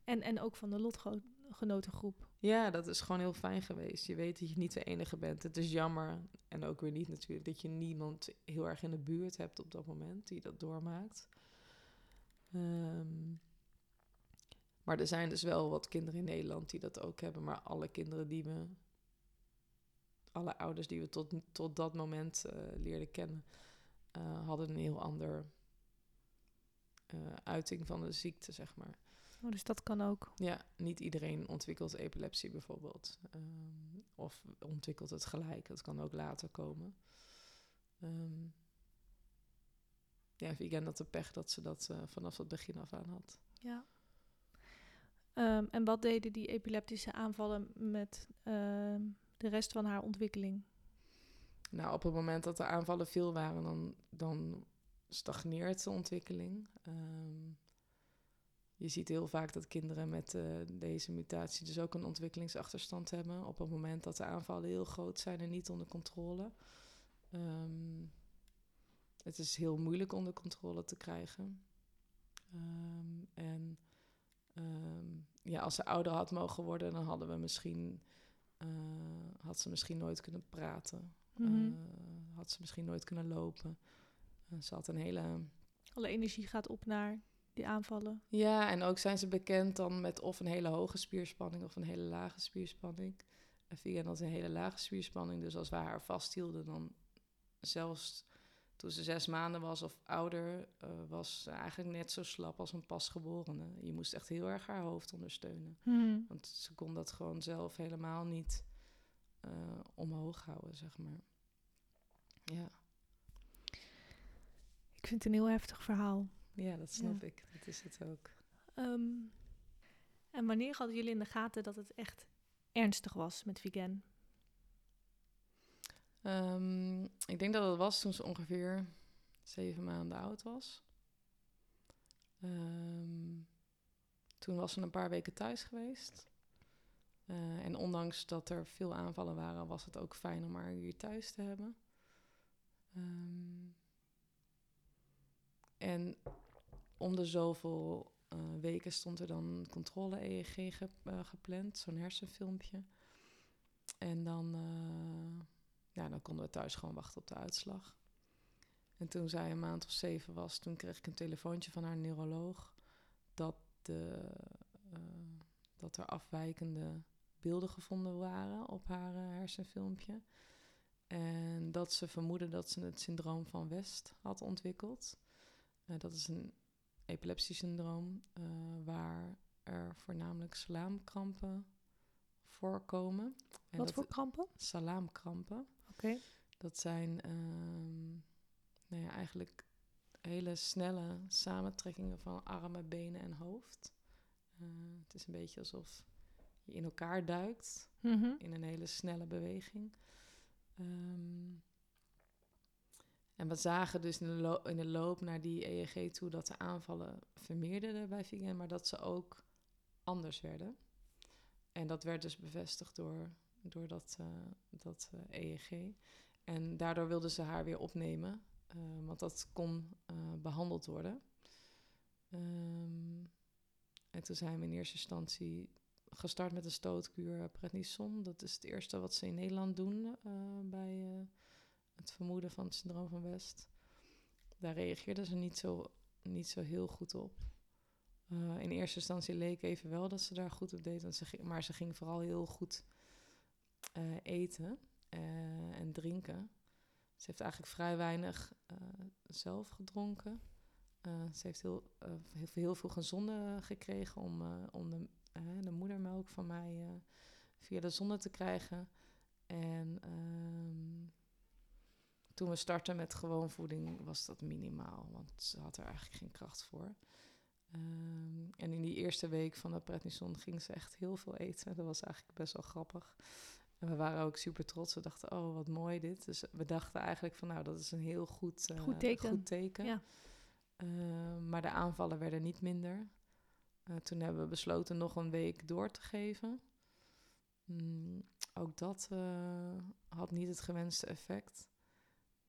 S2: En, en ook van de lotgenotengroep.
S1: Ja, dat is gewoon heel fijn geweest. Je weet dat je niet de enige bent. Het is jammer, en ook weer niet natuurlijk, dat je niemand heel erg in de buurt hebt op dat moment die dat doormaakt. Um, maar er zijn dus wel wat kinderen in Nederland die dat ook hebben. Maar alle kinderen die we, alle ouders die we tot, tot dat moment uh, leerden kennen, uh, hadden een heel ander uh, uiting van de ziekte, zeg maar.
S2: Oh, dus dat kan ook.
S1: Ja, niet iedereen ontwikkelt epilepsie bijvoorbeeld. Um, of ontwikkelt het gelijk. Dat kan ook later komen. Um, ja, Vigen had de pech dat ze dat uh, vanaf het begin af aan had.
S2: Ja. Um, en wat deden die epileptische aanvallen met de rest van haar ontwikkeling?
S1: Nou, op het moment dat de aanvallen veel waren, dan, dan stagneert de ontwikkeling. Um, je ziet heel vaak dat kinderen met uh, deze mutatie dus ook een ontwikkelingsachterstand hebben. Op het moment dat de aanvallen heel groot zijn en niet onder controle. Um, het is heel moeilijk onder controle te krijgen. Um, en ja, als ze ouder had mogen worden, dan hadden we misschien, uh, had ze misschien nooit kunnen praten. Mm uh, had ze misschien nooit kunnen lopen. ze had een hele...
S2: Alle energie gaat op naar die aanvallen.
S1: Ja, en ook zijn ze bekend dan met of een hele hoge spierspanning of een hele lage spierspanning. En Vivian had een hele lage spierspanning, dus als wij haar vasthielden, dan zelfs toen ze zes maanden was of ouder, uh, was ze eigenlijk net zo slap als een pasgeborene. Je moest echt heel erg haar hoofd ondersteunen. Hmm. Want ze kon dat gewoon zelf helemaal niet uh, omhoog houden, zeg maar. Ja.
S2: Ik vind het een heel heftig verhaal.
S1: Ja, dat snap ik. Dat is het ook.
S2: Um, en wanneer hadden jullie in de gaten dat het echt ernstig was met Vigen?
S1: Um, ik denk dat het was toen ze ongeveer zeven maanden oud was. Um, toen was ze een paar weken thuis geweest. Uh, en ondanks dat er veel aanvallen waren, was het ook fijn om haar hier thuis te hebben. Um, en om de zoveel uh, weken stond er dan controle-EEG ge, uh, gepland, zo'n hersenfilmpje. En dan, ja, dan konden we thuis gewoon wachten op de uitslag. En toen zij een maand of zeven was, toen kreeg ik een telefoontje van haar neuroloog dat, de, dat er afwijkende beelden gevonden waren op haar hersenfilmpje. En dat ze vermoedde dat ze het syndroom van West had ontwikkeld. dat is een epilepsiesyndroom, waar er voornamelijk salaamkrampen voorkomen.
S2: Wat voor krampen?
S1: Salaamkrampen. Dat zijn, um, nou ja, eigenlijk hele snelle samentrekkingen van armen, benen en hoofd. Uh, het is een beetje alsof je in elkaar duikt
S2: Mhm.
S1: in een hele snelle beweging. Ehm, en we zagen dus in de, lo- in de loop naar die EEG toe dat de aanvallen vermeerderden bij Vigen, maar dat ze ook anders werden. En dat werd dus bevestigd door, door dat, eh, dat eh, EEG. En daardoor wilden ze haar weer opnemen, eh, want dat kon eh, behandeld worden. Ehm, en toen zijn we in eerste instantie gestart met een stootkuur prednison. Dat is het eerste wat ze in Nederland doen bij het vermoeden van het syndroom van West. Daar reageerden ze niet zo, niet zo heel goed op. In eerste instantie leek even wel dat ze daar goed op deed, ze maar ze ging vooral heel goed eh, eten eh, en drinken. Ze heeft eigenlijk vrij weinig eh, zelf gedronken. Ze heeft heel, heel, heel veel gezonde gekregen om, om de, de moedermelk van mij via de zonde te krijgen. En ehm, toen we startten met gewoon voeding was dat minimaal, want ze had er eigenlijk geen kracht voor. Ehm, en in die eerste week van de prednison ging ze echt heel veel eten. Dat was eigenlijk best wel grappig. En we waren ook super trots. We dachten, oh, wat mooi dit. Dus we dachten eigenlijk van, nou, dat is een heel goed, eh,
S2: Goed teken.
S1: Goed teken.
S2: Ja.
S1: Ehm, maar de aanvallen werden niet minder. Eh, toen hebben we besloten nog een week door te geven. Mm, ook dat eh, had niet het gewenste effect.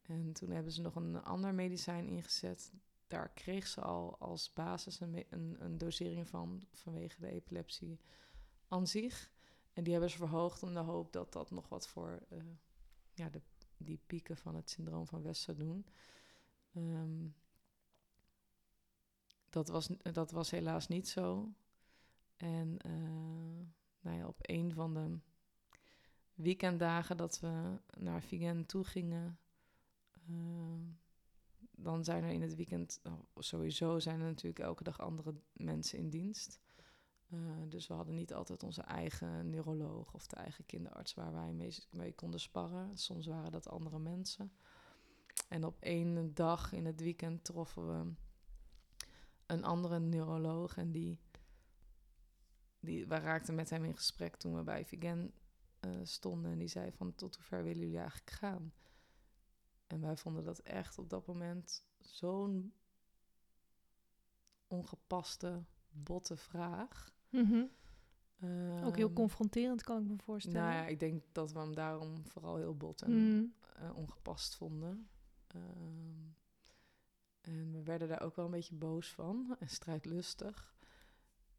S1: En toen hebben ze nog een ander medicijn ingezet. Daar kreeg ze al als basis een, een, een dosering van vanwege de epilepsie aan zich. En die hebben ze verhoogd in de hoop dat dat nog wat voor eh, ja, de, die pieken van het syndroom van West zou doen. Ehm, dat, was, dat was helaas niet zo. En eh, nou ja, op een van de weekenddagen dat we naar Vigen toe gingen, eh, dan zijn er in het weekend, nou, sowieso zijn er natuurlijk elke dag andere mensen in dienst. Eh, dus we hadden niet altijd onze eigen neuroloog of de eigen kinderarts waar wij mee, mee konden sparren. Soms waren dat andere mensen. En op één dag in het weekend troffen we een andere neuroloog en die, die wij raakten met hem in gesprek toen we bij Vigen eh, stonden en die zei van tot hoe ver willen jullie eigenlijk gaan? En wij vonden dat echt op dat moment zo'n ongepaste, botte vraag.
S2: Mhm. Ook heel
S1: Ehm,
S2: confronterend, kan ik me voorstellen.
S1: Nou ja, ik denk dat we hem daarom vooral heel bot en
S2: Mm.
S1: eh, ongepast vonden. Ehm, en we werden daar ook wel een beetje boos van en strijdlustig.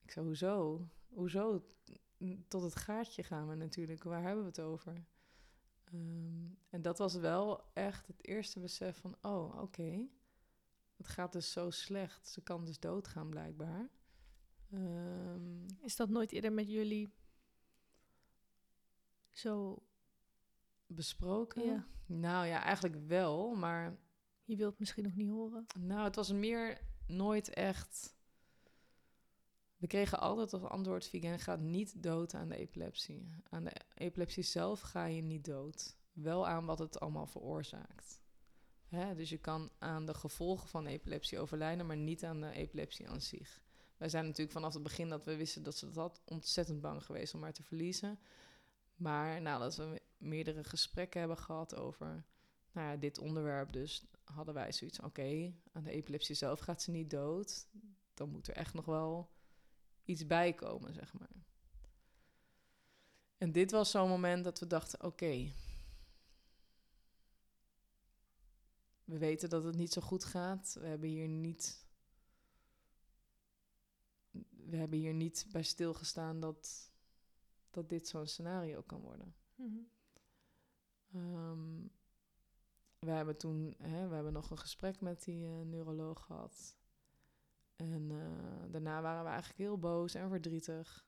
S1: Ik zei, hoezo? Hoezo? Tot het gaatje gaan we natuurlijk. Waar hebben we het over? Ehm, en dat was wel echt het eerste besef van, oh, oké. Het gaat dus zo slecht. Ze kan dus doodgaan blijkbaar. Ehm,
S2: Is dat nooit eerder met jullie zo...
S1: besproken?
S2: Ja.
S1: Nou ja, eigenlijk wel, maar
S2: Je wilt het misschien nog niet horen?
S1: Nou, het was meer nooit echt. We kregen altijd als antwoord: vegan gaat niet dood aan de epilepsie. Aan de epilepsie zelf ga je niet dood. Wel aan wat het allemaal veroorzaakt. Hè? Dus je kan aan de gevolgen van epilepsie overlijden, maar niet aan de epilepsie aan zich. Wij zijn natuurlijk vanaf het begin dat we wisten dat ze dat had, ontzettend bang geweest om haar te verliezen. Maar nadat we meerdere gesprekken hebben gehad over nou ja, dit onderwerp, dus hadden wij zoiets oké, aan de epilepsie zelf gaat ze niet dood. Dan moet er echt nog wel iets bij komen, zeg maar. En dit was zo'n moment dat we dachten: oké, we weten dat het niet zo goed gaat. We hebben hier niet. We hebben hier niet bij stilgestaan dat, dat dit zo'n scenario kan worden.
S2: Mhm.
S1: Ehm, we hebben toen, hè, we hebben nog een gesprek met die eh, neuroloog gehad. En eh, daarna waren we eigenlijk heel boos en verdrietig.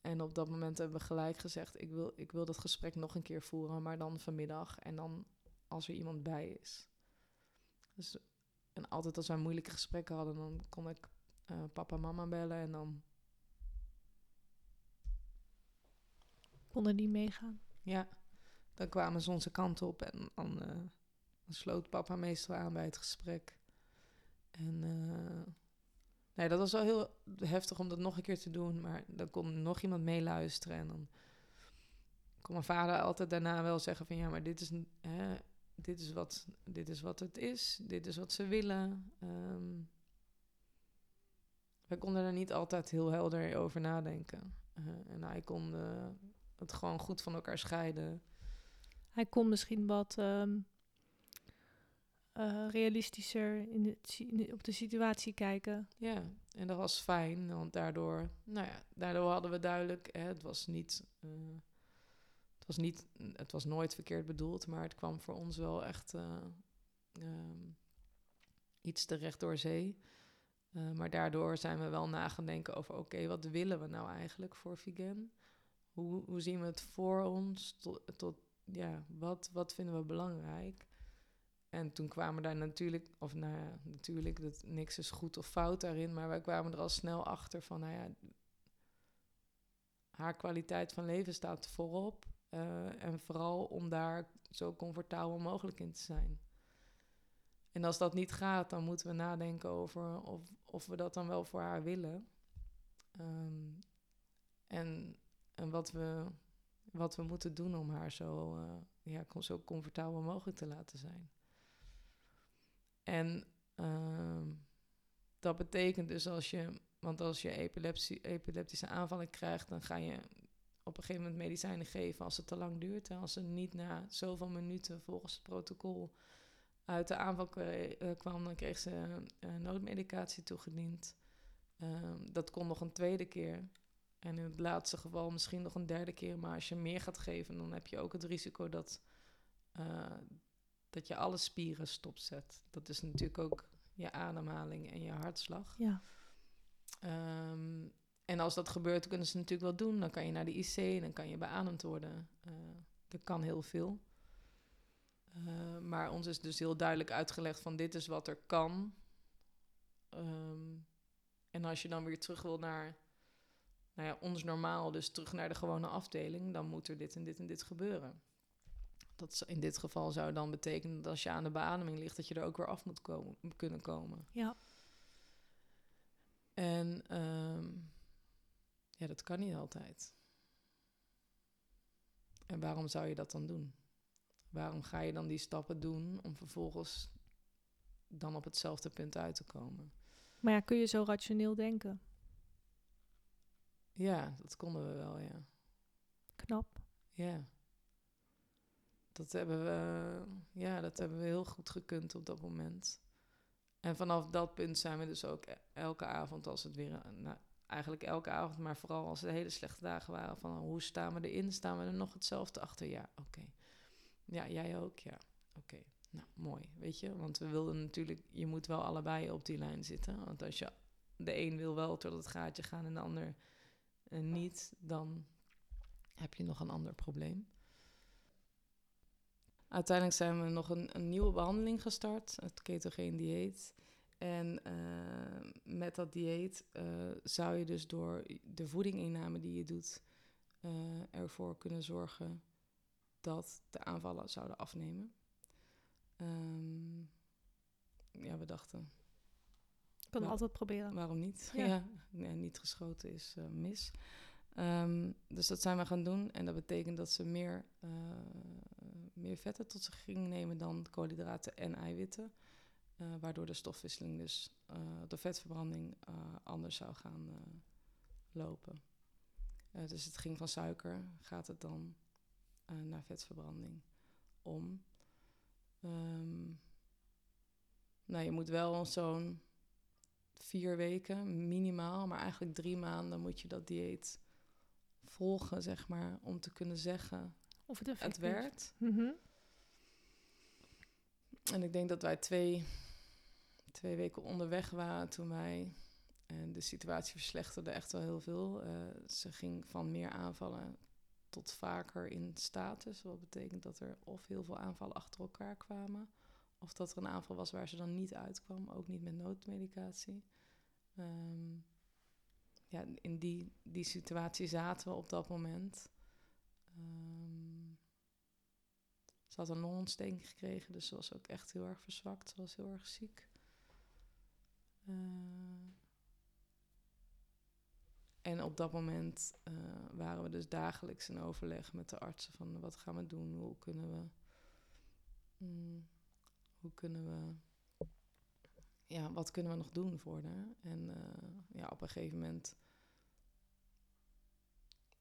S1: En op dat moment hebben we gelijk gezegd: ik wil, ik wil dat gesprek nog een keer voeren, maar dan vanmiddag en dan als er iemand bij is. Dus, en altijd als wij moeilijke gesprekken hadden, dan kon ik eh, papa en mama bellen en dan,
S2: Konden die meegaan?
S1: ja, dan kwamen ze onze kant op en dan eh, sloot papa meestal aan bij het gesprek. En uh, nee, dat was wel heel heftig om dat nog een keer te doen. Maar dan kon nog iemand meeluisteren. En dan kon mijn vader altijd daarna wel zeggen van... ja, maar dit is, hè, dit is, wat, dit is wat het is. Dit is wat ze willen. Um, wij konden er niet altijd heel helder over nadenken. Uh, en hij kon uh, het gewoon goed van elkaar scheiden.
S2: Hij kon misschien wat um, uh, realistischer in de, op de situatie kijken.
S1: Ja, en dat was fijn, want daardoor, nou ja, daardoor hadden we duidelijk, hè, het was niet, het was niet, het was nooit verkeerd bedoeld, maar het kwam voor ons wel echt um, iets terecht door zee. Uh, maar daardoor zijn we wel na gaan denken over: oké, wat willen we nou eigenlijk voor vegan? Hoe, hoe zien we het voor ons? Tot, tot ja, wat, wat vinden we belangrijk? En toen kwamen daar natuurlijk, of nou ja, natuurlijk, dat niks is goed of fout daarin, maar wij kwamen er al snel achter van, nou ja, haar kwaliteit van leven staat voorop. Uh, en vooral om daar zo comfortabel mogelijk in te zijn. En als dat niet gaat, dan moeten we nadenken over of, of we dat dan wel voor haar willen. Um, en en wat, we, wat we moeten doen om haar zo, uh, ja, zo comfortabel mogelijk te laten zijn. En uh, dat betekent dus als je, want als je epileptische aanvallen krijgt, dan ga je op een gegeven moment medicijnen geven als het te lang duurt. En als ze niet na zoveel minuten volgens het protocol uit de aanval eh, kwam, dan kreeg ze uh, noodmedicatie toegediend. Uh, dat kon nog een tweede keer. En in het laatste geval misschien nog een derde keer. Maar als je meer gaat geven, dan heb je ook het risico dat, uh, dat je alle spieren stopzet. Dat is natuurlijk ook je ademhaling en je hartslag.
S2: Ja.
S1: Um, en als dat gebeurt, kunnen ze natuurlijk wel doen. Dan kan je naar de IC, dan kan je beademd worden. Uh, dat kan heel veel. Uh, maar ons is dus heel duidelijk uitgelegd van dit is wat er kan. Um, en als je dan weer terug wil naar nou ja, ons normaal, dus terug naar de gewone afdeling, dan moet er dit en dit en dit gebeuren. Dat in dit geval zou dan betekenen dat als je aan de beademing ligt, dat je er ook weer af moet komen, kunnen komen.
S2: Ja.
S1: En um, ja, dat kan niet altijd. En waarom zou je dat dan doen? Waarom ga je dan die stappen doen om vervolgens dan op hetzelfde punt uit te komen?
S2: Maar ja, kun je zo rationeel denken?
S1: Ja, dat konden we wel, ja.
S2: Knap.
S1: Ja. Dat hebben we, ja, dat hebben we heel goed gekund op dat moment. En vanaf dat punt zijn we dus ook e-, elke avond, als het weer, nou, eigenlijk elke avond, maar vooral als het hele slechte dagen waren, van hoe staan we erin? Staan we er nog hetzelfde achter? Ja, oké. Ja, jij ook? Ja, oké. Nou, mooi, weet je. Want we wilden natuurlijk, je moet wel allebei op die lijn zitten. Want als je, de een wil wel tot het gaatje gaan en de ander en niet, dan heb je nog een ander probleem. Uiteindelijk zijn we nog een, een nieuwe behandeling gestart, het ketogeen dieet. En uh, met dat dieet uh, zou je dus door de voedinginname die je doet, ervoor kunnen zorgen dat de aanvallen zouden afnemen. Um, ja, we dachten,
S2: kan altijd proberen.
S1: Waarom niet? Ja, ja. Nee, niet geschoten is uh, mis. Um, dus dat zijn we gaan doen. En dat betekent dat ze meer, uh, meer vetten tot zich gingen nemen dan koolhydraten en eiwitten. Uh, waardoor de stofwisseling dus, de vetverbranding anders zou gaan lopen. dus het ging van suiker, gaat het dan naar vetverbranding om. Um, nou, je moet wel zo'n vier weken minimaal, maar eigenlijk drie maanden moet je dat dieet volgen, zeg maar, om te kunnen zeggen
S2: of het,
S1: het werkt.
S2: Mm -hmm.
S1: En ik denk dat wij twee, twee weken onderweg waren toen wij. En de situatie verslechterde echt wel heel veel. Uh, ze ging van meer aanvallen tot vaker in status. Wat betekent dat er of heel veel aanvallen achter elkaar kwamen. Of dat er een aanval was waar ze dan niet uitkwam, ook niet met noodmedicatie. Um, ja, in die, die situatie zaten we op dat moment. Um, Ze had een longontsteking gekregen, dus ze was ook echt heel erg verzwakt. Ze was heel erg ziek. Uh, en op dat moment uh, waren we dus dagelijks in overleg met de artsen van wat gaan we doen, hoe kunnen we, mm, hoe kunnen we, ja, wat kunnen we nog doen voor haar? En uh, ja, op een gegeven moment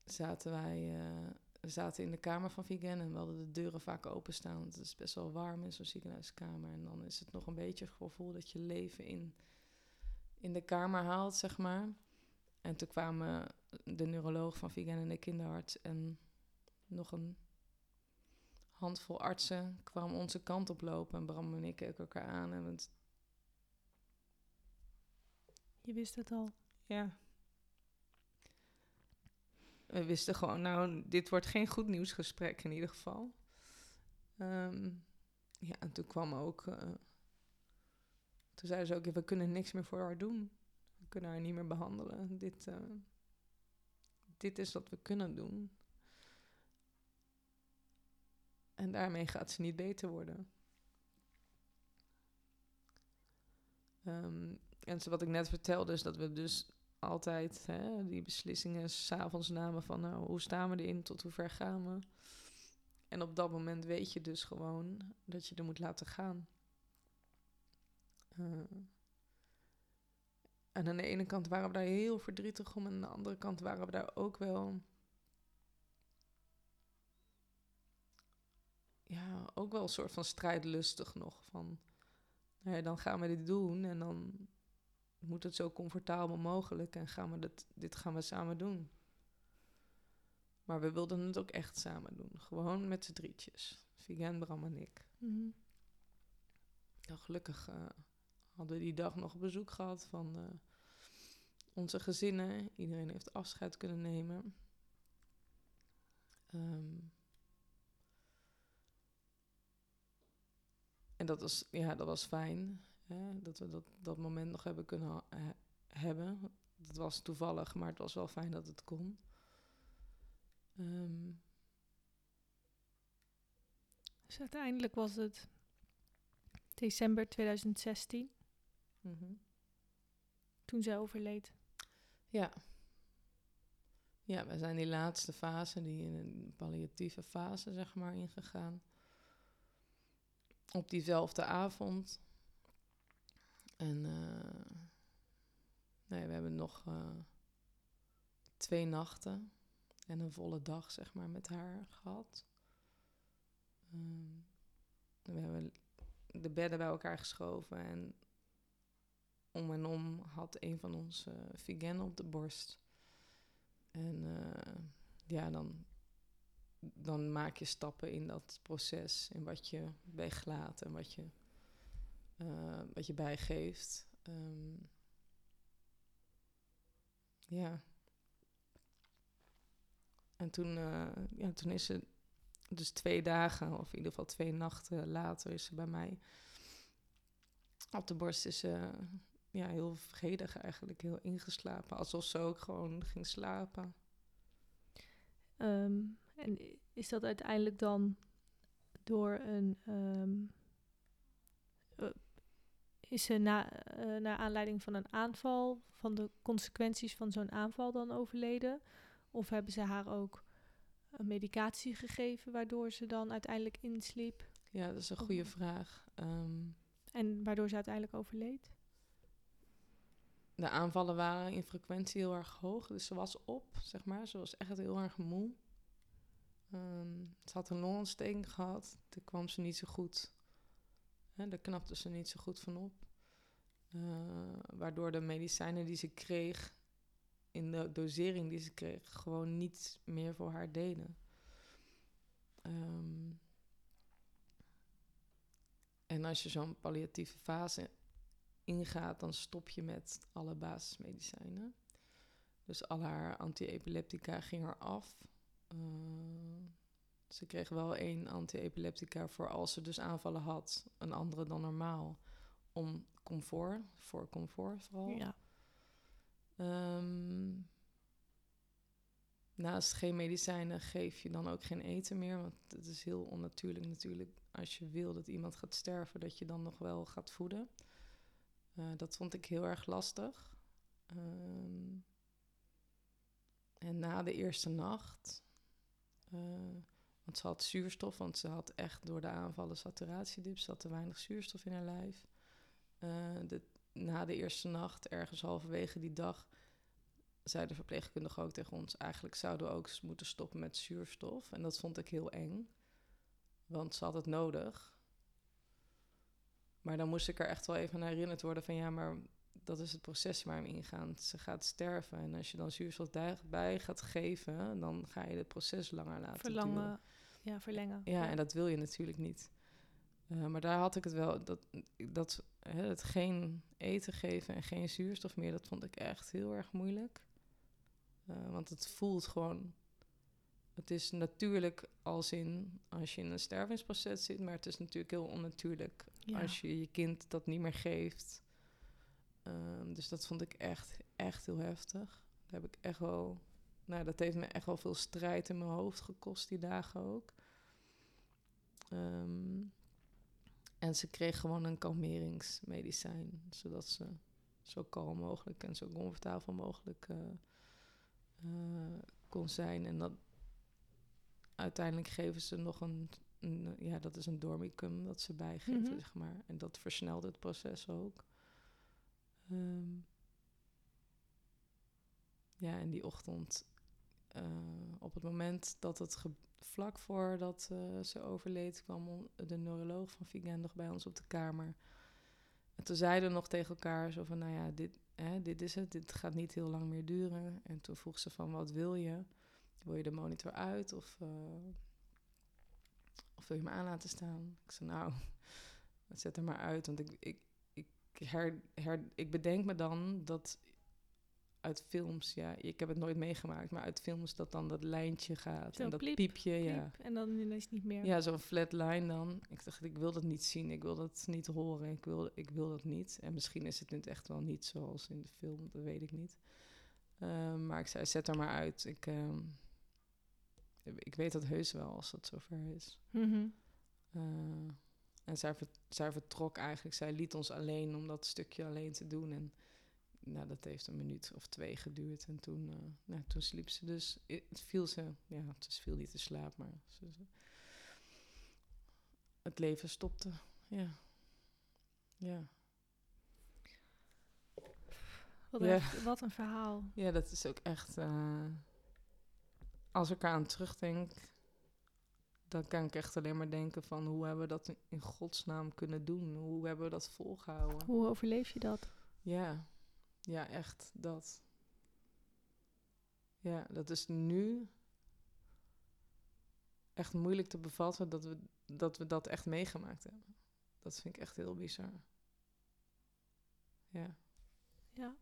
S1: zaten wij, uh, we zaten in de kamer van Vigen en we hadden de deuren vaak openstaan, het is best wel warm in zo'n ziekenhuiskamer. En dan is het nog een beetje het gevoel dat je leven in, in de kamer haalt, zeg maar. En toen kwamen de neuroloog van Vigan en de kinderarts en nog een handvol artsen kwam onze kant op lopen. En Bram en ik keken elkaar aan. En het...
S2: Je wist het al?
S1: Ja. We wisten gewoon, nou, dit wordt geen goed nieuwsgesprek in ieder geval. Um, ja, en toen kwam ook... Uh, toen zeiden ze ook, we kunnen niks meer voor haar doen kunnen haar niet meer behandelen. Dit, uh, dit is wat we kunnen doen. En daarmee gaat ze niet beter worden. Um, en wat ik net vertelde is dat we dus altijd hè, die beslissingen s'avonds namen van nou, hoe staan we erin, tot hoe ver gaan we. En op dat moment weet je dus gewoon dat je er moet laten gaan. Uh, en aan de ene kant waren we daar heel verdrietig om, en aan de andere kant waren we daar ook wel. Ja, ook wel een soort van strijdlustig nog. Van, nou ja, dan gaan we dit doen en dan moet het zo comfortabel mogelijk en gaan we dit, dit gaan we samen doen. Maar we wilden het ook echt samen doen. Gewoon met z'n drietjes. Vigen, Bram en ik. Mm gelukkig uh, hadden die dag nog bezoek gehad van uh, onze gezinnen. Iedereen heeft afscheid kunnen nemen. Um, en dat was, ja, dat was fijn. Hè, dat we dat, dat moment nog hebben kunnen hebben. Het was toevallig, maar het was wel fijn dat het kon. Um,
S2: dus uiteindelijk was het december 2016. Mm Toen zij overleed.
S1: Ja. Ja, we zijn die laatste fase, die in een palliatieve fase, zeg maar, ingegaan. Op diezelfde avond. En uh, nee, we hebben nog uh, twee nachten en een volle dag, zeg maar, met haar gehad. Um, we hebben de bedden bij elkaar geschoven en om en om had een van ons uh, vegan op de borst. En uh, ja, dan, dan maak je stappen in dat proces, in wat je weglaat en wat je, uh, wat je bijgeeft. Um, ja. En toen, ja, toen is ze dus twee dagen, of in ieder geval twee nachten later, is ze bij mij op de borst is ze ja, heel vredig eigenlijk, heel ingeslapen. Alsof ze ook gewoon ging slapen.
S2: Um, en is dat uiteindelijk dan door een... Um, uh, is ze na, uh, naar aanleiding van een aanval, van de consequenties van zo'n aanval dan overleden? Of hebben ze haar ook een medicatie gegeven waardoor ze dan uiteindelijk insliep?
S1: Ja, dat is een goede vraag. Um,
S2: en waardoor ze uiteindelijk overleed?
S1: De aanvallen waren in frequentie heel erg hoog. Dus ze was op, zeg maar. Ze was echt heel erg moe. Um, ze had een longontsteking gehad. Daar kwam ze niet zo goed. Hè, daar knapte ze niet zo goed van op. Uh, waardoor de medicijnen die ze kreeg, in de dosering die ze kreeg, gewoon niet meer voor haar deden. Um, en als je zo'n palliatieve fase ingaat, dan stop je met alle basismedicijnen. Dus al haar antiepileptica ging er af. Uh, ze kreeg wel één antiepileptica voor als ze dus aanvallen had, een andere dan normaal. Om comfort, voor comfort vooral. Ja. Um, naast geen medicijnen geef je dan ook geen eten meer. Want het is heel onnatuurlijk natuurlijk als je wil dat iemand gaat sterven, dat je dan nog wel gaat voeden. Uh, dat vond ik heel erg lastig. Um, en na de eerste nacht, uh, want ze had zuurstof, want ze had echt door de aanvallen saturatiedip, ze had te weinig zuurstof in haar lijf. Uh, de, na de eerste nacht, ergens halverwege die dag, zei de verpleegkundige ook tegen ons: eigenlijk zouden we ook moeten stoppen met zuurstof. En dat vond ik heel eng, want ze had het nodig. Maar dan moest ik er echt wel even aan herinnerd worden van ja, maar dat is het proces waar we ingaan. Ze gaat sterven en als je dan zuurstof bij gaat geven, dan ga je het proces langer laten
S2: Verlangen, duren. ja, verlengen.
S1: Ja, en dat wil je natuurlijk niet. Uh, maar daar had ik het wel, dat, dat hè, het geen eten geven en geen zuurstof meer, dat vond ik echt heel erg moeilijk. Uh, want het voelt gewoon, het is natuurlijk als in als je in een stervingsproces zit, maar het is natuurlijk heel onnatuurlijk ja. als je je kind dat niet meer geeft. Um, dus dat vond ik echt, echt heel heftig. Daar heb ik echt wel, nou, dat heeft me echt wel veel strijd in mijn hoofd gekost die dagen ook. Um, en ze kreeg gewoon een kalmeringsmedicijn, zodat ze zo kalm mogelijk en zo comfortabel mogelijk uh, uh, kon zijn. En dat uiteindelijk geven ze nog een, een ja, dat is een dormicum dat ze bijgeven, mm -hmm. zeg maar. En dat versnelt het proces ook. Um, ja, en die ochtend, uh, op het moment dat het vlak voordat uh, ze overleed, kwam de neuroloog van Vigan nog bij ons op de kamer. En toen zeiden we nog tegen elkaar zo van, nou ja, dit, hè, dit is het, dit gaat niet heel lang meer duren. En toen vroeg ze van, wat wil je? Wil je de monitor uit of, uh, of wil je me aan laten staan? Ik zei, nou, zet er maar uit, want ik, ik, ik, her, her, ik bedenk me dan dat uit films, ja, ik heb het nooit meegemaakt, maar uit films dat dan dat lijntje gaat
S2: zo
S1: en dat
S2: pliep,
S1: piepje,
S2: pliep,
S1: ja.
S2: En dan ineens niet meer.
S1: Ja, zo'n flat line dan. Ik dacht, ik wil dat niet zien, ik wil dat niet horen, ik wil, ik wil dat niet. En misschien is het nu echt wel niet zoals in de film, dat weet ik niet. Uh, maar ik zei, zet er maar uit. Ik, uh, ik weet dat heus wel als het zover is.
S2: Mm -hmm.
S1: uh, en zij, ver, zij vertrok eigenlijk, zij liet ons alleen om dat stukje alleen te doen. En nou, dat heeft een minuut of twee geduurd. En toen, uh, nou, toen sliep ze dus. Het viel ze, ja, het viel niet te slaap, maar ze, ze, het leven stopte. Ja. Ja.
S2: Wat, ja. Echt, wat een verhaal.
S1: Ja, dat is ook echt. Uh, als ik eraan terugdenk, dan kan ik echt alleen maar denken van hoe hebben we dat in godsnaam kunnen doen? Hoe hebben we dat volgehouden?
S2: Hoe overleef je dat?
S1: Ja, ja, echt dat. Ja, dat is nu echt moeilijk te bevatten dat we dat, we dat echt meegemaakt hebben. Dat vind ik echt heel bizar. Ja.
S2: Ja.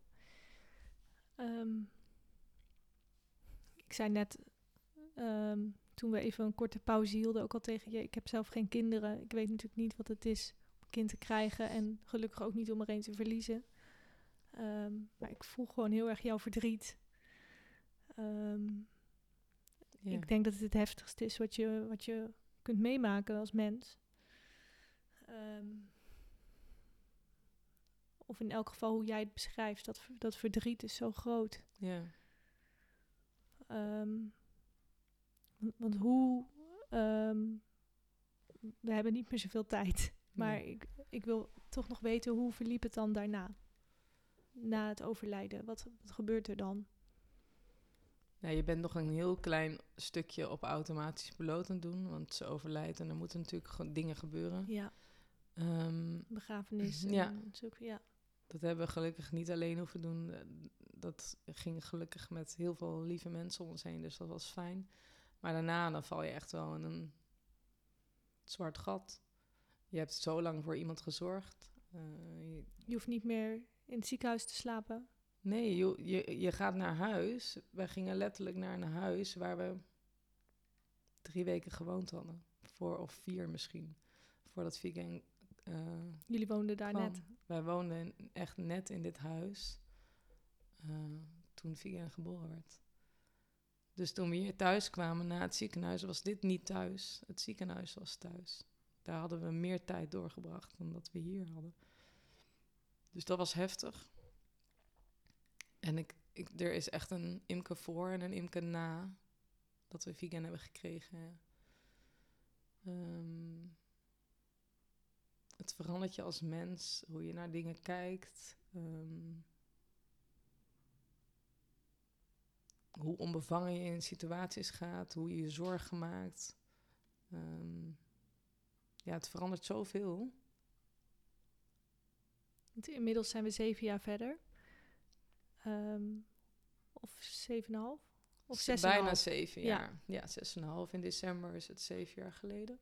S2: Um, ik zei net, um, toen we even een korte pauze hielden, ook al tegen je, ik heb zelf geen kinderen. Ik weet natuurlijk niet wat het is om een kind te krijgen en gelukkig ook niet om er een te verliezen. Um, maar ik voel gewoon heel erg jouw verdriet. Um, ja. Ik denk dat het het heftigste is wat je, wat je kunt meemaken als mens. Um, of in elk geval hoe jij het beschrijft, dat, dat verdriet is zo groot.
S1: Ja.
S2: Want hoe. we hebben niet meer zoveel tijd. Maar nee. ik, ik wil toch nog weten hoe verliep het dan daarna? na het overlijden? Wat, wat gebeurt er dan?
S1: Nou, je bent nog een heel klein stukje op automatisch piloot aan het doen, want ze overlijdt en er moeten natuurlijk dingen gebeuren.
S2: Ja.
S1: Um,
S2: Begrafenis.
S1: Ja.
S2: Zulke, ja.
S1: Dat hebben we gelukkig niet alleen hoeven doen. Dat ging gelukkig met heel veel lieve mensen om ons heen, dus dat was fijn. Maar daarna dan val je echt wel in een zwart gat. Je hebt zo lang voor iemand gezorgd. Uh,
S2: je, je hoeft niet meer in het ziekenhuis te slapen?
S1: Nee, je, je, je gaat naar huis. Wij gingen letterlijk naar een huis waar we drie weken gewoond hadden. Voor of vier misschien. Voordat Vigen. Uh,
S2: Jullie woonden daar
S1: kwam.
S2: net?
S1: Wij woonden echt net in dit huis. Uh, toen Vigen geboren werd. Dus toen we hier thuis kwamen na het ziekenhuis, was dit niet thuis. Het ziekenhuis was thuis. Daar hadden we meer tijd doorgebracht dan dat we hier hadden. Dus dat was heftig. En ik, ik, er is echt een imke voor en een imke na dat we vegan hebben gekregen. Ehm, het verandert je als mens, hoe je naar dingen kijkt. Ehm, hoe onbevangen je in situaties gaat, hoe je je zorgen maakt. Ehm, ja, het verandert zoveel.
S2: Inmiddels zijn we zeven jaar verder. Um, of zeven en half? Of zes
S1: Bijna zeven jaar. Ja, ja zes en half. In december is het zeven jaar geleden.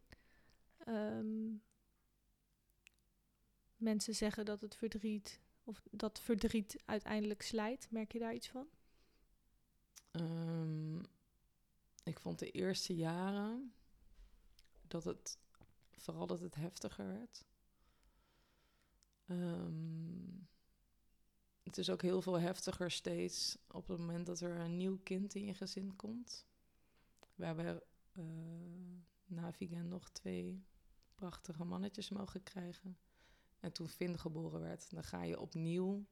S1: Um,
S2: mensen zeggen dat het verdriet, of dat verdriet uiteindelijk slijt. Merk je daar iets van?
S1: Um, ik vond de eerste jaren dat het vooral dat het heftiger werd. Um, het is ook heel veel heftiger steeds op het moment dat er een nieuw kind in je gezin komt. We hebben uh, na nog twee prachtige mannetjes mogen krijgen. En toen Finn geboren werd, dan ga je opnieuw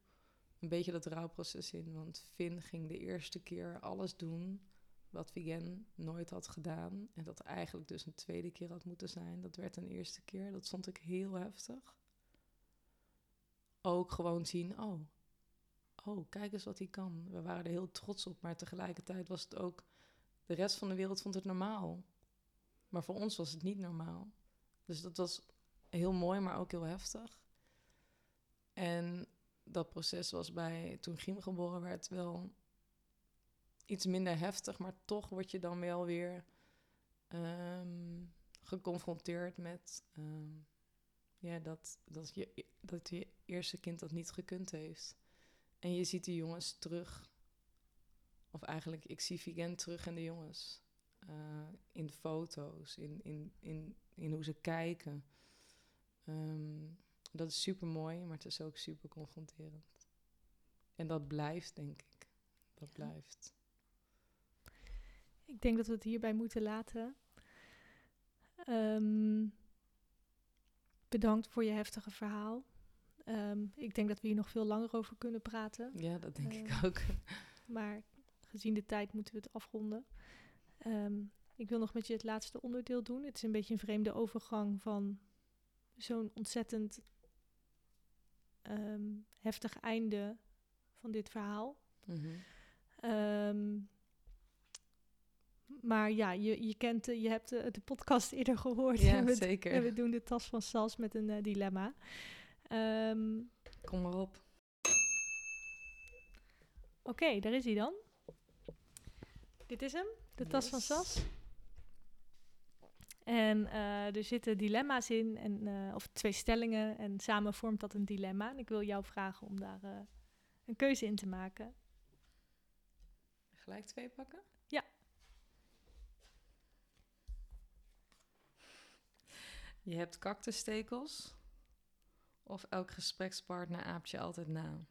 S1: een beetje dat rouwproces in. Want Finn ging de eerste keer alles doen wat Vigen nooit had gedaan. En dat eigenlijk dus een tweede keer had moeten zijn. Dat werd een eerste keer. Dat vond ik heel heftig. Ook gewoon zien, oh, oh, kijk eens wat hij kan. We waren er heel trots op, maar tegelijkertijd was het ook, de rest van de wereld vond het normaal. Maar voor ons was het niet normaal. Dus dat was heel mooi, maar ook heel heftig. En dat proces was bij, toen Giem geboren werd, wel iets minder heftig, maar toch word je dan wel weer ehm, geconfronteerd met ehm, ja, dat, dat, je, dat je eerste kind dat niet gekund heeft. En je ziet die jongens terug. Of eigenlijk, ik zie Vigent terug in de jongens. Uh, in foto's, in, in, in, in hoe ze kijken. Um, dat is super mooi, maar het is ook super confronterend. En dat blijft, denk ik. Dat blijft.
S2: Ik denk dat we het hierbij moeten laten. Um, bedankt voor je heftige verhaal. Ehm, ik denk dat we hier nog veel langer over kunnen praten.
S1: Ja, dat denk ik ehm, ook.
S2: Maar gezien de tijd moeten we het afronden. Ehm, ik wil nog met je het laatste onderdeel doen. Het is een beetje een vreemde overgang van zo'n ontzettend heftig einde van dit verhaal. Mhm. maar ja, je, je kent, je hebt de, de podcast eerder gehoord.
S1: Ja, en we, zeker.
S2: En we doen de tas van Sals met een uh, dilemma.
S1: Um, Kom maar op.
S2: Oké, daar is hij dan. Dit is hem, de tas van Sas. En uh, er zitten dilemma's in, en, uh, of twee stellingen, en samen vormt dat een dilemma. En ik wil jou vragen om daar uh, een keuze in te maken.
S1: Gelijk twee pakken?
S2: Ja.
S1: Je hebt cactusstekels. Of elk gesprekspartner aapt je altijd na?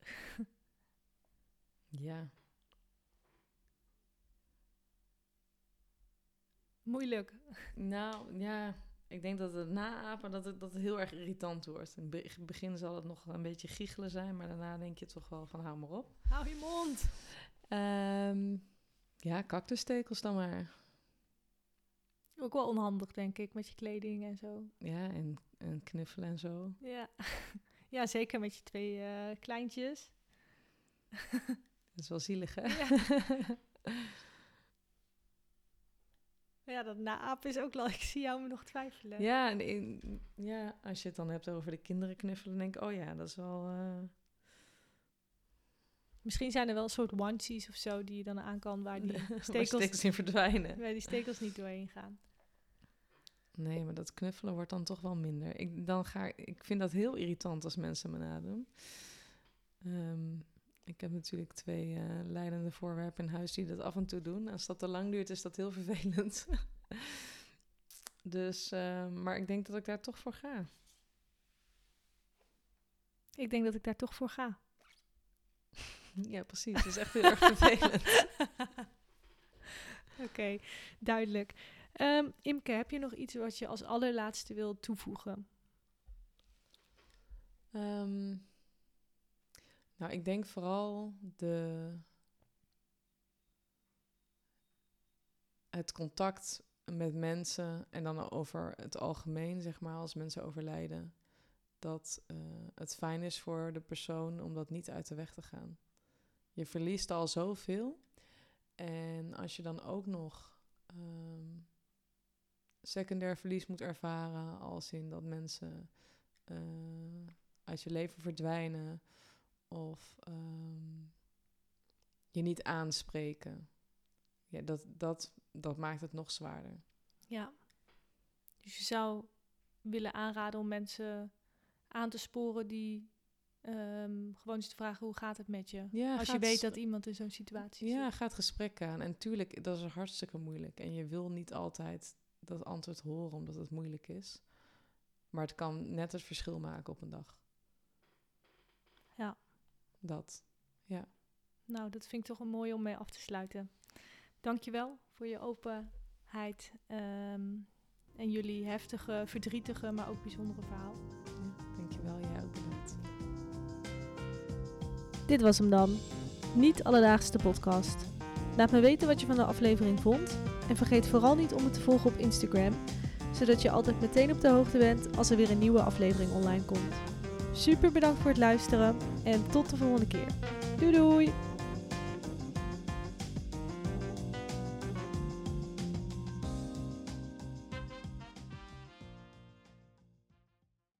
S1: ja.
S2: Moeilijk.
S1: Nou, ja. Ik denk dat het naapen dat het, dat het heel erg irritant wordt. In het begin zal het nog een beetje giechelen zijn, maar daarna denk je toch wel van hou maar op.
S2: Hou je mond.
S1: Um, ja, cactusstekels dan maar.
S2: Ook wel onhandig, denk ik, met je kleding en zo.
S1: Ja, en, en knuffelen en zo.
S2: Ja, ja zeker met je twee uh, kleintjes.
S1: dat is wel zielig, hè?
S2: Ja. ja, dat naapen is ook wel... Ik zie jou me nog twijfelen.
S1: Ja, en, ja, als je het dan hebt over de kinderen knuffelen... denk ik, oh ja, dat is wel... Uh...
S2: Misschien zijn er wel een soort onesies of zo die je dan aan kan waar die stekels,
S1: stekels in verdwijnen.
S2: Waar die stekels niet doorheen gaan.
S1: Nee, maar dat knuffelen wordt dan toch wel minder. Ik, dan ga, ik vind dat heel irritant als mensen me nadoen. Um, ik heb natuurlijk twee uh, leidende voorwerpen in huis die dat af en toe doen. Als dat te lang duurt, is dat heel vervelend. dus, uh, maar ik denk dat ik daar toch voor ga.
S2: Ik denk dat ik daar toch voor ga.
S1: Ja, precies. Dat is echt heel erg vervelend.
S2: Oké, duidelijk. Ehm, Imke, heb je nog iets wat je als allerlaatste wil toevoegen?
S1: Ehm, nou, ik denk vooral de, het contact met mensen en dan over het algemeen, zeg maar, als mensen overlijden, dat uh, het fijn is voor de persoon om dat niet uit de weg te gaan. Je verliest al zoveel. En als je dan ook nog um, secundair verlies moet ervaren, als in dat mensen uh, uit je leven verdwijnen of um, je niet aanspreken. Ja, dat, dat, dat maakt het nog zwaarder.
S2: Ja. Dus je zou willen aanraden om mensen aan te sporen die um, gewoon eens te vragen hoe gaat het met je? Ja, Als je weet dat iemand in zo'n situatie
S1: ja, zit. Ja, ga het gesprek aan. En tuurlijk, dat is hartstikke moeilijk. En je wil niet altijd dat antwoord horen omdat het moeilijk is. Maar het kan net het verschil maken op een dag.
S2: Ja.
S1: Dat, ja.
S2: Nou, dat vind ik toch een mooi om mee af te sluiten. Dankjewel voor je openheid um, en jullie heftige, verdrietige, maar ook bijzondere verhaal.
S1: Ja, dankjewel, jij ook bedankt.
S2: Dit was hem dan. Niet alledaagse podcast. Laat me weten wat je van de aflevering vond. En vergeet vooral niet om me te volgen op Instagram, zodat je altijd meteen op de hoogte bent als er weer een nieuwe aflevering online komt. Super bedankt voor het luisteren en tot de volgende keer. Doei doei!